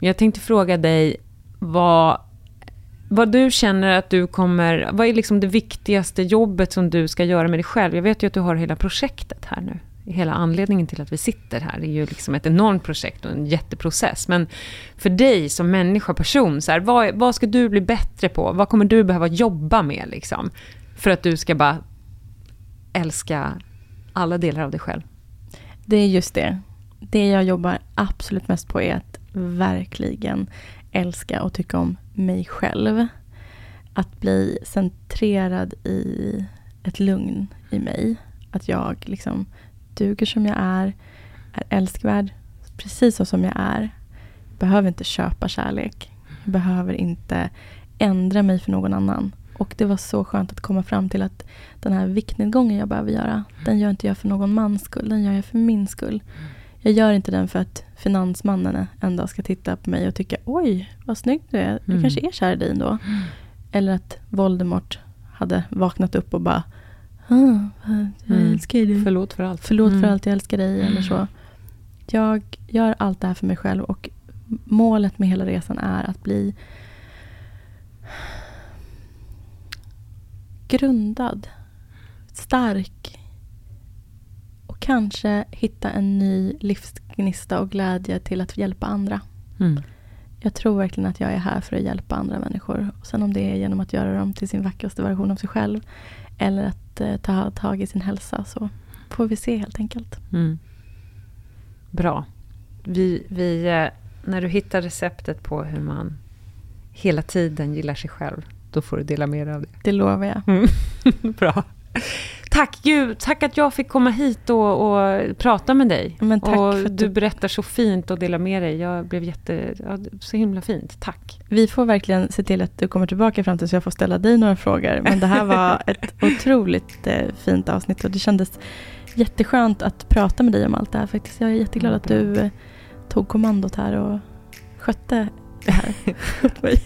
Men jag tänkte fråga dig vad, vad du känner att du kommer... Vad är liksom det viktigaste jobbet som du ska göra med dig själv? Jag vet ju att du har hela projektet här nu. Hela anledningen till att vi sitter här är ju liksom ett enormt projekt och en jätteprocess. Men för dig som människa, person, så här, vad, vad ska du bli bättre på? Vad kommer du behöva jobba med liksom? För att du ska bara älska alla delar av dig själv. Det är just det. Det jag jobbar absolut mest på är att verkligen älska och tycka om mig själv. Att bli centrerad i ett lugn i mig. Att jag liksom duger som jag är, är älskvärd precis så som jag är. Jag behöver inte köpa kärlek. Jag behöver inte ändra mig för någon annan. Och det var så skönt att komma fram till att den här viktnedgången jag behöver göra, den gör inte jag för någon mans skull, den gör jag för min skull. Jag gör inte den för att finansmannen en dag ska titta på mig och tycka oj, vad snygg du är, jag Mm. kanske är kär i dig ändå. Eller att Voldemort hade vaknat upp och bara ah, jag Mm. älskar dig. Förlåt för allt. Förlåt för Mm. allt, jag älskar dig eller så. Jag gör allt det här för mig själv och målet med hela resan är att bli grundad, stark och kanske hitta en ny livsgnista och glädje till att hjälpa andra. Mm. Jag tror verkligen att jag är här för att hjälpa andra människor. Och sen om det är genom att göra dem till sin vackraste version av sig själv eller att eh, ta tag i sin hälsa så får vi se helt enkelt. Mm. Bra. Vi, vi, eh, när du hittar receptet på hur man hela tiden gillar sig själv, då får du dela med dig av det. Det lovar jag. Mm. Bra. tack Gud, tack att jag fick komma hit och, och prata med dig. Men tack och för att du berättar så fint och delar med dig. Jag blev jätte, ja, så himla fint. Tack. Vi får verkligen se till att du kommer tillbaka framtiden så jag får ställa dig några frågor. Men det här var ett otroligt eh, fint avsnitt och det kändes jätteskönt att prata med dig om allt det här faktiskt. Jag är jätteglad att du eh, tog kommandot här och skötte det här åt mig.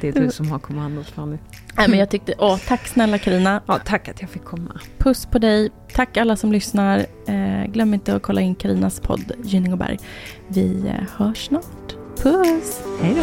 Det är du som har kommandot Fanny. Nej, men jag tyckte, åh, tack snälla Karina. Ja, tack att jag fick komma. Puss på dig. Tack alla som lyssnar. Eh, glöm inte att kolla in Karinas podd Gynning och Berg. Vi eh, hörs snart. Puss! Hej då.